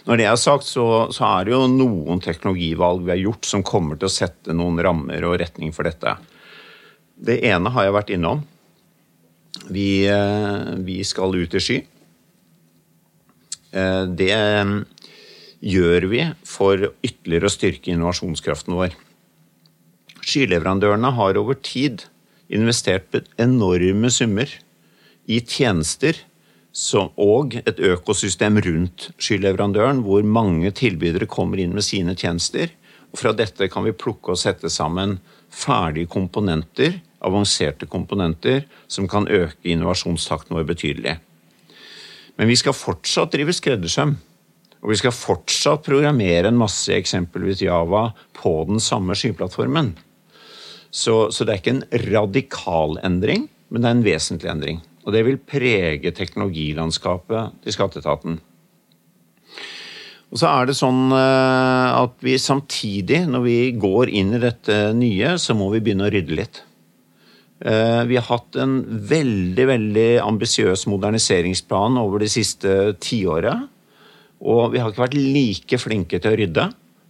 S4: Når det er sagt, så, så, er det jo noen teknologivalg vi har gjort som kommer til å sette noen rammer og retning for dette. Det ene har jeg vært innom. Vi, eh, vi skal ut i sky. Eh, det eh, gjør vi for ytterligere å styrke innovasjonskraften vår. Skyleverandørene har over tid investert enorme summer i tjenester og et økosystem rundt skyleverandøren, hvor mange tilbydere kommer inn med sine tjenester. Og fra dette kan vi plukke og sette sammen ferdige komponenter, avanserte komponenter, som kan øke innovasjonstakten vår betydelig. Men vi skal fortsatt drive skreddersøm. Og vi skal fortsatt programmere en masse eksempelvis Java på den samme skyplattformen. Så, så, det er ikke en radikal endring, men det er en vesentlig endring. Og det vil prege teknologilandskapet til skatteetaten. Og så er det sånn eh, at vi samtidig, når vi går inn i dette nye, så må vi begynne å rydde litt. Eh, vi har hatt en veldig veldig ambisiøs moderniseringsplan over de siste tiåret. Og vi har ikke vært like flinke til å rydde.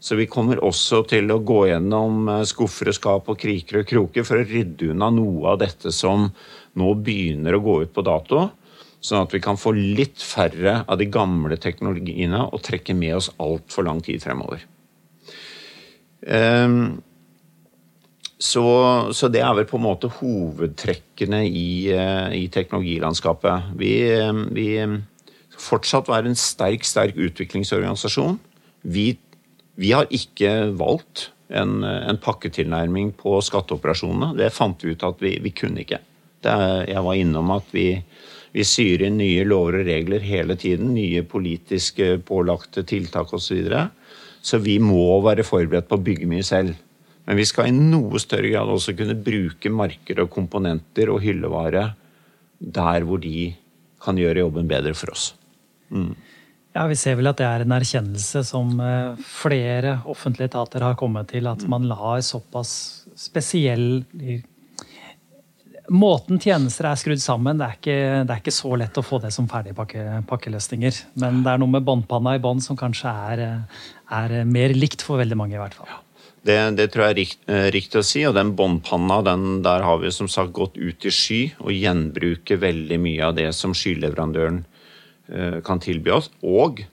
S4: Så vi kommer også til å gå gjennom eh, skuffer og skap og kriker og kroker for å rydde unna noe av dette som nå begynner å gå ut på dato. Sånn at vi kan få litt færre av de gamle teknologiene og trekke med oss altfor lang tid fremover. Um, så, så, det er vel på en måte hovedtrekkene i, uh, i teknologilandskapet. Vi, um, vi fortsatt være en sterk, sterk utviklingsorganisasjon. Vi vi har ikke valgt en, en pakketilnærming på skatteoperasjonene. Det fant vi ut at vi, vi kunne ikke. Er, jeg var innom at vi, vi syr inn nye lover og regler hele tiden. Nye politiske pålagte tiltak osv. Så, videre. så vi må være forberedt på å bygge mye selv. Men vi skal i noe større grad også kunne bruke marker og komponenter og hyllevare der hvor de kan gjøre jobben bedre for oss. Mm.
S2: Ja, Vi ser vel at det er en erkjennelse som eh, flere offentlige etater har kommet til. At man lar såpass spesiell Måten tjenester er skrudd sammen, det er, ikke, det er ikke så lett å få det som ferdige pakke, pakkeløsninger. Men det er noe med båndpanna i bånd som kanskje er, er, mer likt for veldig mange. i hvert fall.
S4: Det, det, tror jeg er rikt, eh, riktig å si. Og den båndpanna, der har vi som sagt gått ut i sky og gjenbruker veldig mye av det som skyleverandøren Eh, kan tilby oss, og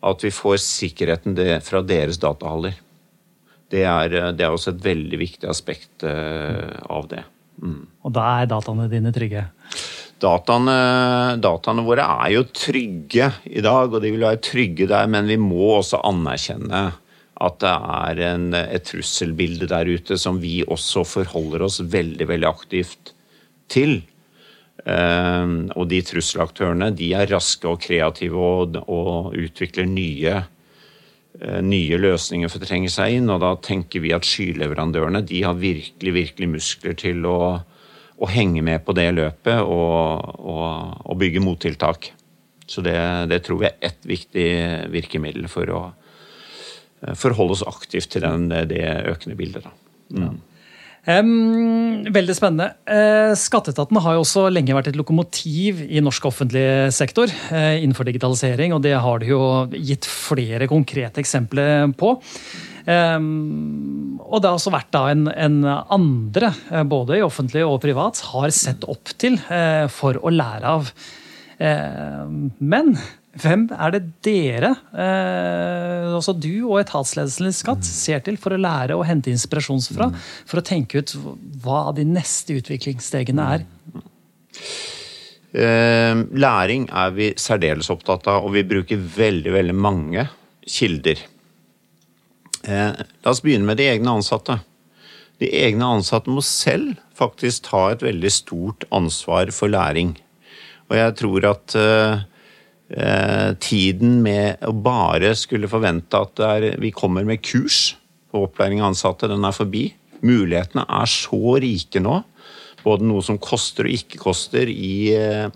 S4: at vi får sikkerheten fra deres datahaller. Det er, eh, det er, også et veldig viktig aspekt eh, av det.
S2: Mm. Og da er dataene dine trygge?
S4: Dataene, dataene, våre er jo trygge i dag, og de vil være trygge der, men vi må også anerkjenne at det er en, et trusselbilde der ute som vi også forholder oss veldig, veldig aktivt til. Ehm, og de trusselaktørene de er raske og kreative og, og utvikler nye, eh, nye, løsninger for å trenge seg inn. Og da tenker vi at skyleverandørene de har virkelig, virkelig muskler til å, å henge med på det løpet og, og, og bygge mottiltak. Så det, det, tror vi er ett viktig virkemiddel for å eh, forholde oss aktivt til den, det økende bildet. Da. Mm.
S2: Um, veldig spennende. Uh, Skatteetaten har jo også lenge vært et lokomotiv i norsk offentlig sektor uh, innenfor digitalisering, og det har de jo gitt flere konkrete eksempler på. Um, og det har også vært da en, en andre, uh, både i offentlig og privat, har sett opp til for å lære av. men hvem er det dere, eh, altså du og etatsledelsen i Skatt, ser til for å lære og hente inspirasjon fra? For å tenke ut hva de neste utviklingsstegene er?
S4: Eh, læring er vi særdeles opptatt av, og vi bruker veldig, veldig mange kilder. Eh, la oss begynne med de egne ansatte. De egne ansatte må selv faktisk ta et veldig stort ansvar for læring. Og jeg tror at uh, tiden med å bare skulle forvente at er, vi kommer med kurs på opplæring av ansatte, den er forbi. Mulighetene er så rike nå. Både noe som koster og ikke koster i, uh,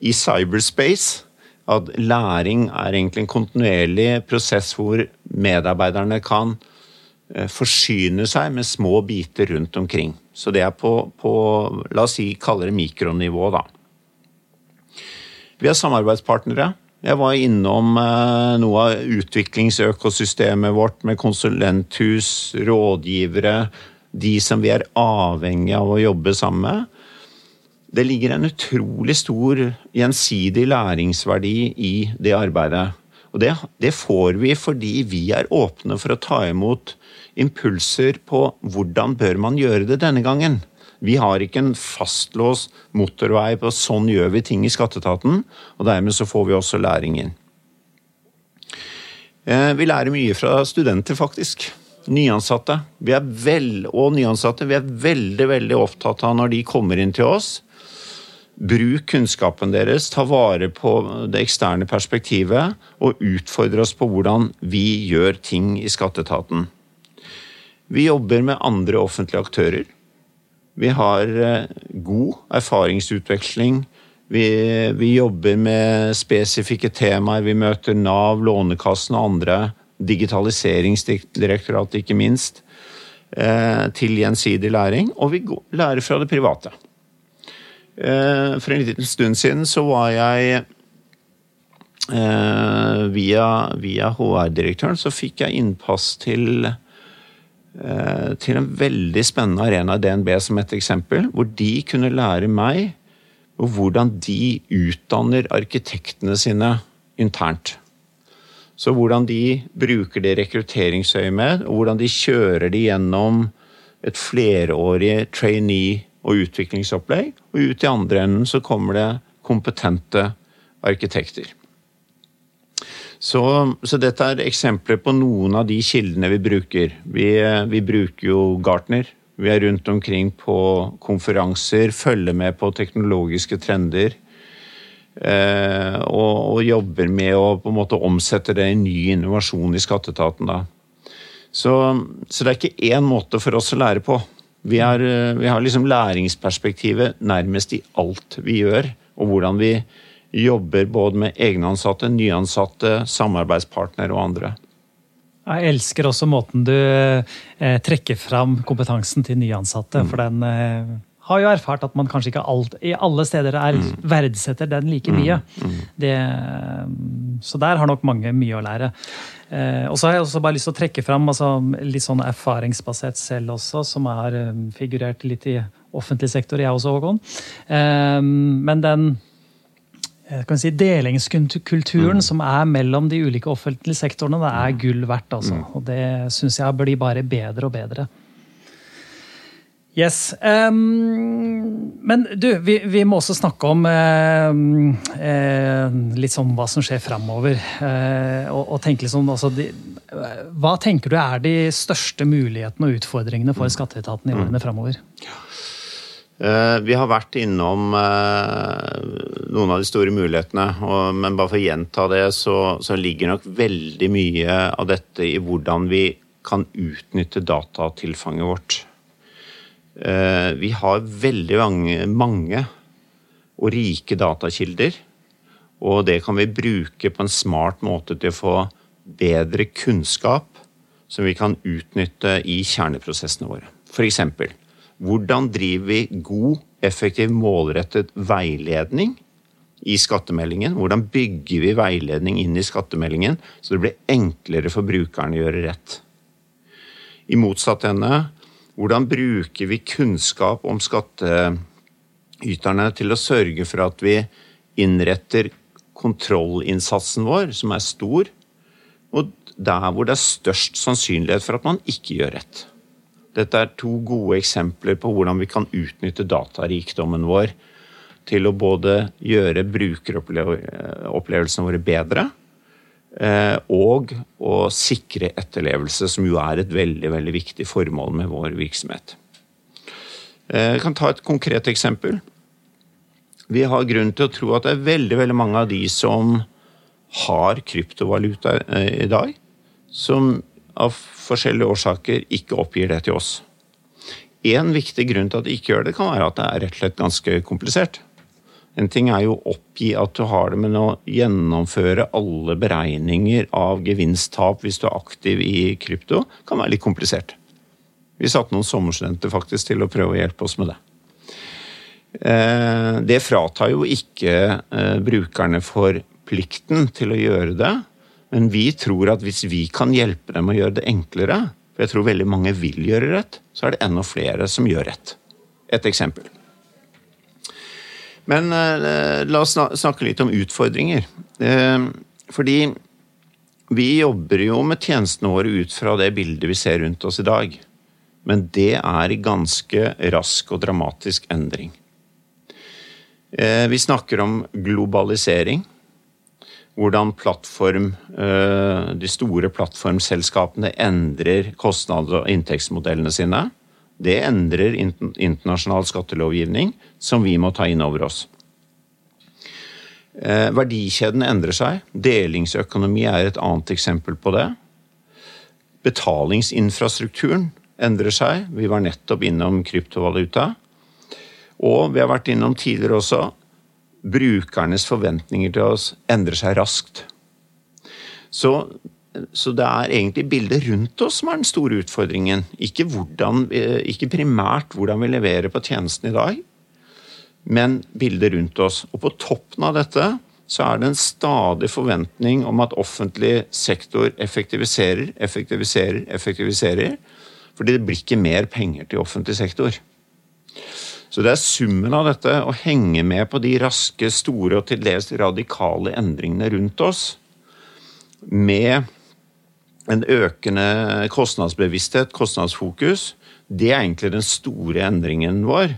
S4: i cyberspace. At læring er egentlig en kontinuerlig prosess hvor medarbeiderne kan uh, forsyne seg med små biter rundt omkring. Så det er på, på la oss si, kalle det mikronivå, da. Vi er samarbeidspartnere. Jeg var innom eh, noe av utviklingsøkosystemet vårt med konsulenthus, rådgivere, de som vi er avhengig av å jobbe sammen med. Det ligger en utrolig stor gjensidig læringsverdi i det arbeidet. Og det, det får vi fordi vi er åpne for å ta imot impulser på hvordan bør man gjøre det denne gangen. Vi har ikke en fastlåst motorvei på sånn gjør vi ting i skatteetaten, og dermed så får vi også læring inn. Eh, vi lærer mye fra studenter, faktisk. Nyansatte. Vi er vel, og nyansatte. Vi er veldig, veldig opptatt av når de kommer inn til oss. Bruk kunnskapen deres, ta vare på det eksterne perspektivet og utfordre oss på hvordan vi gjør ting i skatteetaten. Vi jobber med andre offentlige aktører. Vi har eh, god erfaringsutveksling. Vi, vi, jobber med spesifikke temaer. Vi møter Nav, Lånekassen og andre. Digitaliseringsdirektoratet, ikke minst. Eh, til gjensidig læring. Og vi lærer fra det private. Eh, for en liten stund siden så var jeg Via, via HR-direktøren så fikk jeg innpass til til en veldig spennende arena, DNB som et eksempel, hvor de kunne lære meg hvordan de utdanner arkitektene sine internt. Så hvordan de bruker det rekrutteringsøyemed, og hvordan de kjører det gjennom et flerårig trainee- og utviklingsopplegg. Og ut i andre enden så kommer det kompetente arkitekter. Så, så, dette er eksempler på noen av de kildene vi bruker. Vi, vi, bruker jo Gartner. Vi er rundt omkring på konferanser, følger med på teknologiske trender. Eh, og, og, jobber med å på en måte omsette det i ny innovasjon i skatteetaten. Da. Så, så, det er ikke én måte for oss å lære på. Vi, er, vi har liksom læringsperspektivet nærmest i alt vi gjør, og hvordan vi jobber både med egenansatte, nyansatte, samarbeidspartnere og andre.
S2: Jeg elsker også måten du eh, trekker fram kompetansen til nyansatte. Mm. For den eh, har jo erfart at man kanskje ikke alt, i alle steder er, mm. verdsetter den like mm. mye. Mm. Det, så der har nok mange mye å lære. Eh, og så har jeg også bare lyst til å trekke fram altså, litt sånn erfaringsbasert selv også, som har eh, figurert litt i offentlig sektor, jeg også, Håkon. Eh, men den Eh, si, delingskulturen mm. som er mellom de ulike offentlige sektorene, det er mm. gull verdt. Altså. Mm. Og det syns jeg blir bare bedre og bedre. Yes. Um, men du, vi, vi, må også snakke om uh, uh, litt sånn hva som skjer framover. Uh, og, og, tenke liksom, altså, de, hva tenker du er de største mulighetene og utfordringene for skatteetaten i årene framover? Ja.
S4: Eh, vi har vært innom eh, noen av de store mulighetene, men bare for å gjenta det, så, ligger nok veldig mye av dette i hvordan vi kan utnytte datatilfanget vårt. Eh, vi har veldig mange, mange og rike datakilder, og det kan vi bruke på en smart måte til å få bedre kunnskap som vi kan utnytte i kjerneprosessene våre. For eksempel, hvordan driver vi god, effektiv, målrettet veiledning i skattemeldingen? Hvordan bygger vi veiledning inn i skattemeldingen så det blir enklere for brukerne å gjøre rett? I motsatt ende, hvordan bruker vi kunnskap om skattyterne til å sørge for at vi innretter kontrollinnsatsen vår, som er stor, og der hvor det er størst sannsynlighet for at man ikke gjør rett? Dette er to gode eksempler på hvordan vi kan utnytte datarikdommen vår til å både gjøre brukeropplevelsene våre bedre, og å sikre etterlevelse, som jo er et veldig, veldig viktig formål med vår virksomhet. Jeg kan ta et konkret eksempel. Vi har grunn til å tro at det er veldig, veldig mange av de som har kryptovaluta i dag, som av forskjellige årsaker ikke oppgir det til oss. En viktig grunn til at de ikke gjør det, kan være at det er rett og slett ganske komplisert. En ting er jo å oppgi at du har det, men å gjennomføre alle beregninger av gevinst-tap hvis du er aktiv i krypto, kan være litt komplisert. Vi satte noen sommerstudenter faktisk til å prøve å hjelpe oss med det. Eh, det fratar jo ikke eh, brukerne for plikten til å gjøre det, men vi tror at hvis vi kan hjelpe dem å gjøre det enklere, for jeg tror veldig mange vil gjøre rett, så er det enda flere som gjør rett. Et eksempel. Men eh, la oss snakke litt om utfordringer. Eh, fordi vi jobber jo med tjenestene våre ut fra det bildet vi ser rundt oss i dag. Men det er i ganske rask og dramatisk endring. Eh, vi snakker om globalisering hvordan plattform, eh, de store plattformselskapene endrer kostnads- og inntektsmodellene sine. Det endrer internasjonal skattelovgivning, som vi må ta inn over oss. Eh, verdikjeden endrer seg. Delingsøkonomi er et annet eksempel på det. Betalingsinfrastrukturen endrer seg. Vi var nettopp innom kryptovaluta. Og vi har vært innom tidligere også brukernes forventninger til oss endrer seg raskt. Så, så, det er egentlig bildet rundt oss som er den store utfordringen. Ikke, hvordan, ikke primært hvordan vi leverer på tjenesten i dag, men bildet rundt oss. Og på toppen av dette så er det en stadig forventning om at offentlig sektor effektiviserer, effektiviserer, effektiviserer. Fordi det blir ikke mer penger til offentlig sektor. Så det er summen av dette, å henge med på de raske, store og til dels radikale endringene rundt oss, med en økende kostnadsbevissthet, kostnadsfokus, det er egentlig den store endringen vår.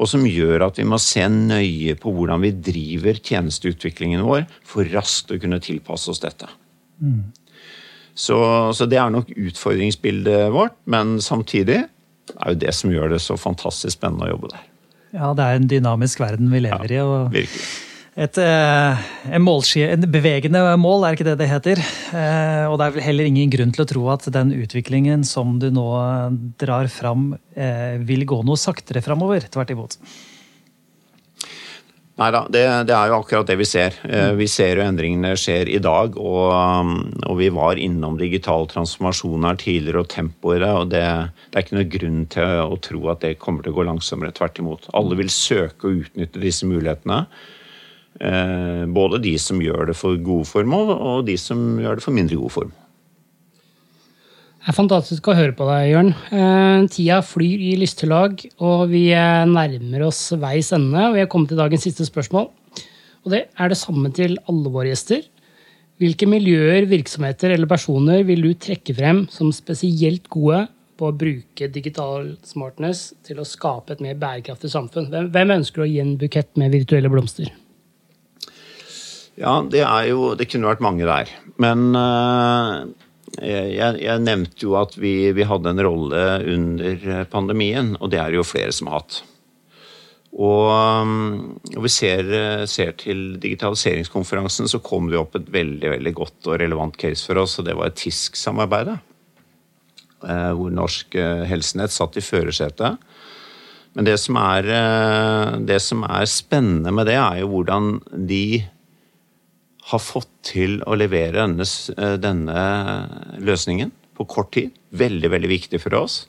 S4: Og som gjør at vi må se nøye på hvordan vi driver tjenesteutviklingen vår for raskt å kunne tilpasse oss dette. Mm. Så, så, det er nok utfordringsbildet vårt, men samtidig er jo det som gjør det så fantastisk spennende å jobbe der.
S2: Ja, det er en dynamisk verden vi lever
S4: ja,
S2: i.
S4: og virkelig.
S2: Et, en, en, en, bevegende mål, er ikke det det heter. Eh, og det er vel heller ingen grunn til å tro at den utviklingen som du nå drar fram, eh, vil gå noe saktere framover. Tvert imot.
S4: Nei da, det, det, er jo akkurat det vi ser. Eh, vi ser jo endringene skjer i dag. Og, um, og vi var innom digital transformasjon her tidligere og tempoet i det. Og det, det, er ikke noe grunn til å tro at det kommer til å gå langsommere. Tvert imot. Alle vil søke å utnytte disse mulighetene. Eh, både de som gjør det for gode formål, og de som gjør det for mindre gode formål.
S1: Det er fantastisk å høre på deg, Jørn. Eh, tida flyr i lystelag, og vi eh, nærmer oss veis ende. Vi er kommet til dagens siste spørsmål. Og det er det samme til alle våre gjester. Hvilke miljøer, virksomheter eller personer vil du trekke frem som spesielt gode på å bruke digital smartness til å skape et mer bærekraftig samfunn? Hvem ønsker å gi en bukett med virtuelle blomster?
S4: Ja, det er jo Det kunne vært mange der. Men uh jeg, jeg, nevnte jo at vi, vi, hadde en rolle under pandemien, og det er jo flere som har hatt. Og, og vi ser, ser, til digitaliseringskonferansen, så kom det opp et veldig veldig godt og relevant case for oss, og det var TISK-samarbeidet. Eh, hvor Norsk eh, Helsenett satt i førersetet. Men det som, er, eh, det som er spennende med det, er jo hvordan de har fått til å levere denne, eh, denne, løsningen på kort tid. Veldig, veldig viktig for oss.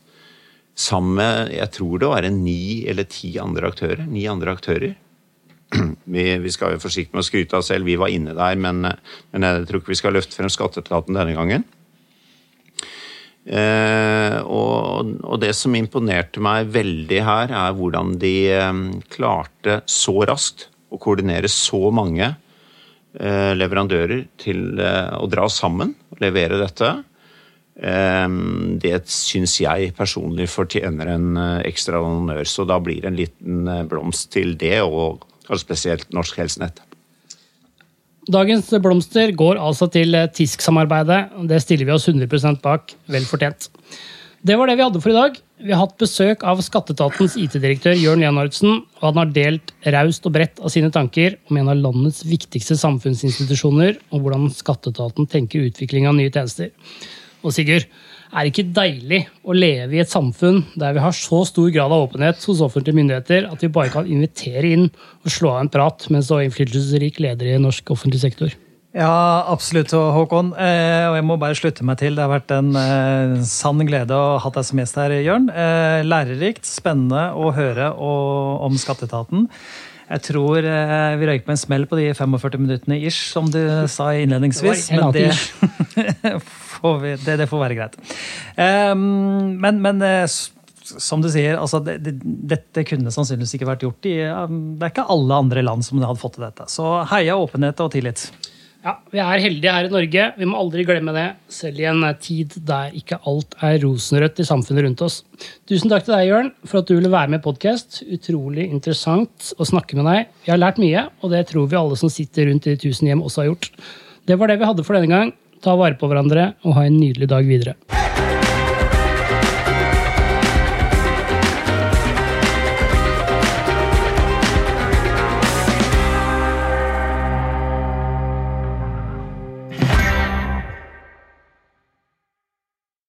S4: Sammen med jeg tror det var ni eller ti andre aktører. Ni andre aktører. Vi, vi skal være forsiktige med å skryte av selv, vi var inne der, men, men jeg tror ikke vi skal løfte frem skatteetaten denne gangen. Eh, og, og, det som imponerte meg veldig her, er hvordan de eh, klarte så raskt å koordinere så mange Eh, leverandører til eh, å dra sammen og levere dette. Eh, det syns jeg personlig fortjener en ekstra honnør, så da blir det en liten blomst til det, og spesielt Norsk Helsenett.
S1: Dagens blomster går altså til TISK-samarbeidet. Det stiller vi oss 100 bak. Vel fortjent. Det var det vi hadde for i dag. Vi har hatt besøk av skatteetatens IT-direktør Jørn Leonardsen, og han har delt raust og bredt av sine tanker om en av landets viktigste samfunnsinstitusjoner, og hvordan skatteetaten tenker utvikling av nye tjenester. Og Sigurd, er det ikke deilig å leve i et samfunn der vi har så stor grad av åpenhet hos offentlige myndigheter at vi bare kan invitere inn og slå av en prat med en så innflytelsesrik leder i norsk offentlig sektor?
S2: Ja, absolutt, Håkon. Eh, og jeg må bare slutte meg til. Det har vært en eh, sann glede å ha deg som gjest her, Jørn. Eh, lærerikt, spennende å høre og, om skatteetaten. Jeg tror eh, vi røyk på en smell på de 45 minuttene ish, som du sa innledningsvis.
S1: Det
S2: men det får, vi, det, det får, være greit. men, men eh, som du sier, altså, det, det, dette kunne sannsynligvis ikke vært gjort i Det er ikke alle andre land som hadde fått til dette. Så heia åpenhet og tillit.
S1: Ja, Vi er heldige her i Norge. Vi må aldri glemme det, selv i en tid der ikke alt er rosenrødt i samfunnet rundt oss. Tusen takk til deg, Jørn, for at du ville være med i podkast. Utrolig interessant å snakke med deg. Vi har lært mye, og det tror vi alle som sitter rundt i tusen hjem, også har gjort. Det var det vi hadde for denne gang. Ta vare på hverandre, og ha en nydelig dag videre.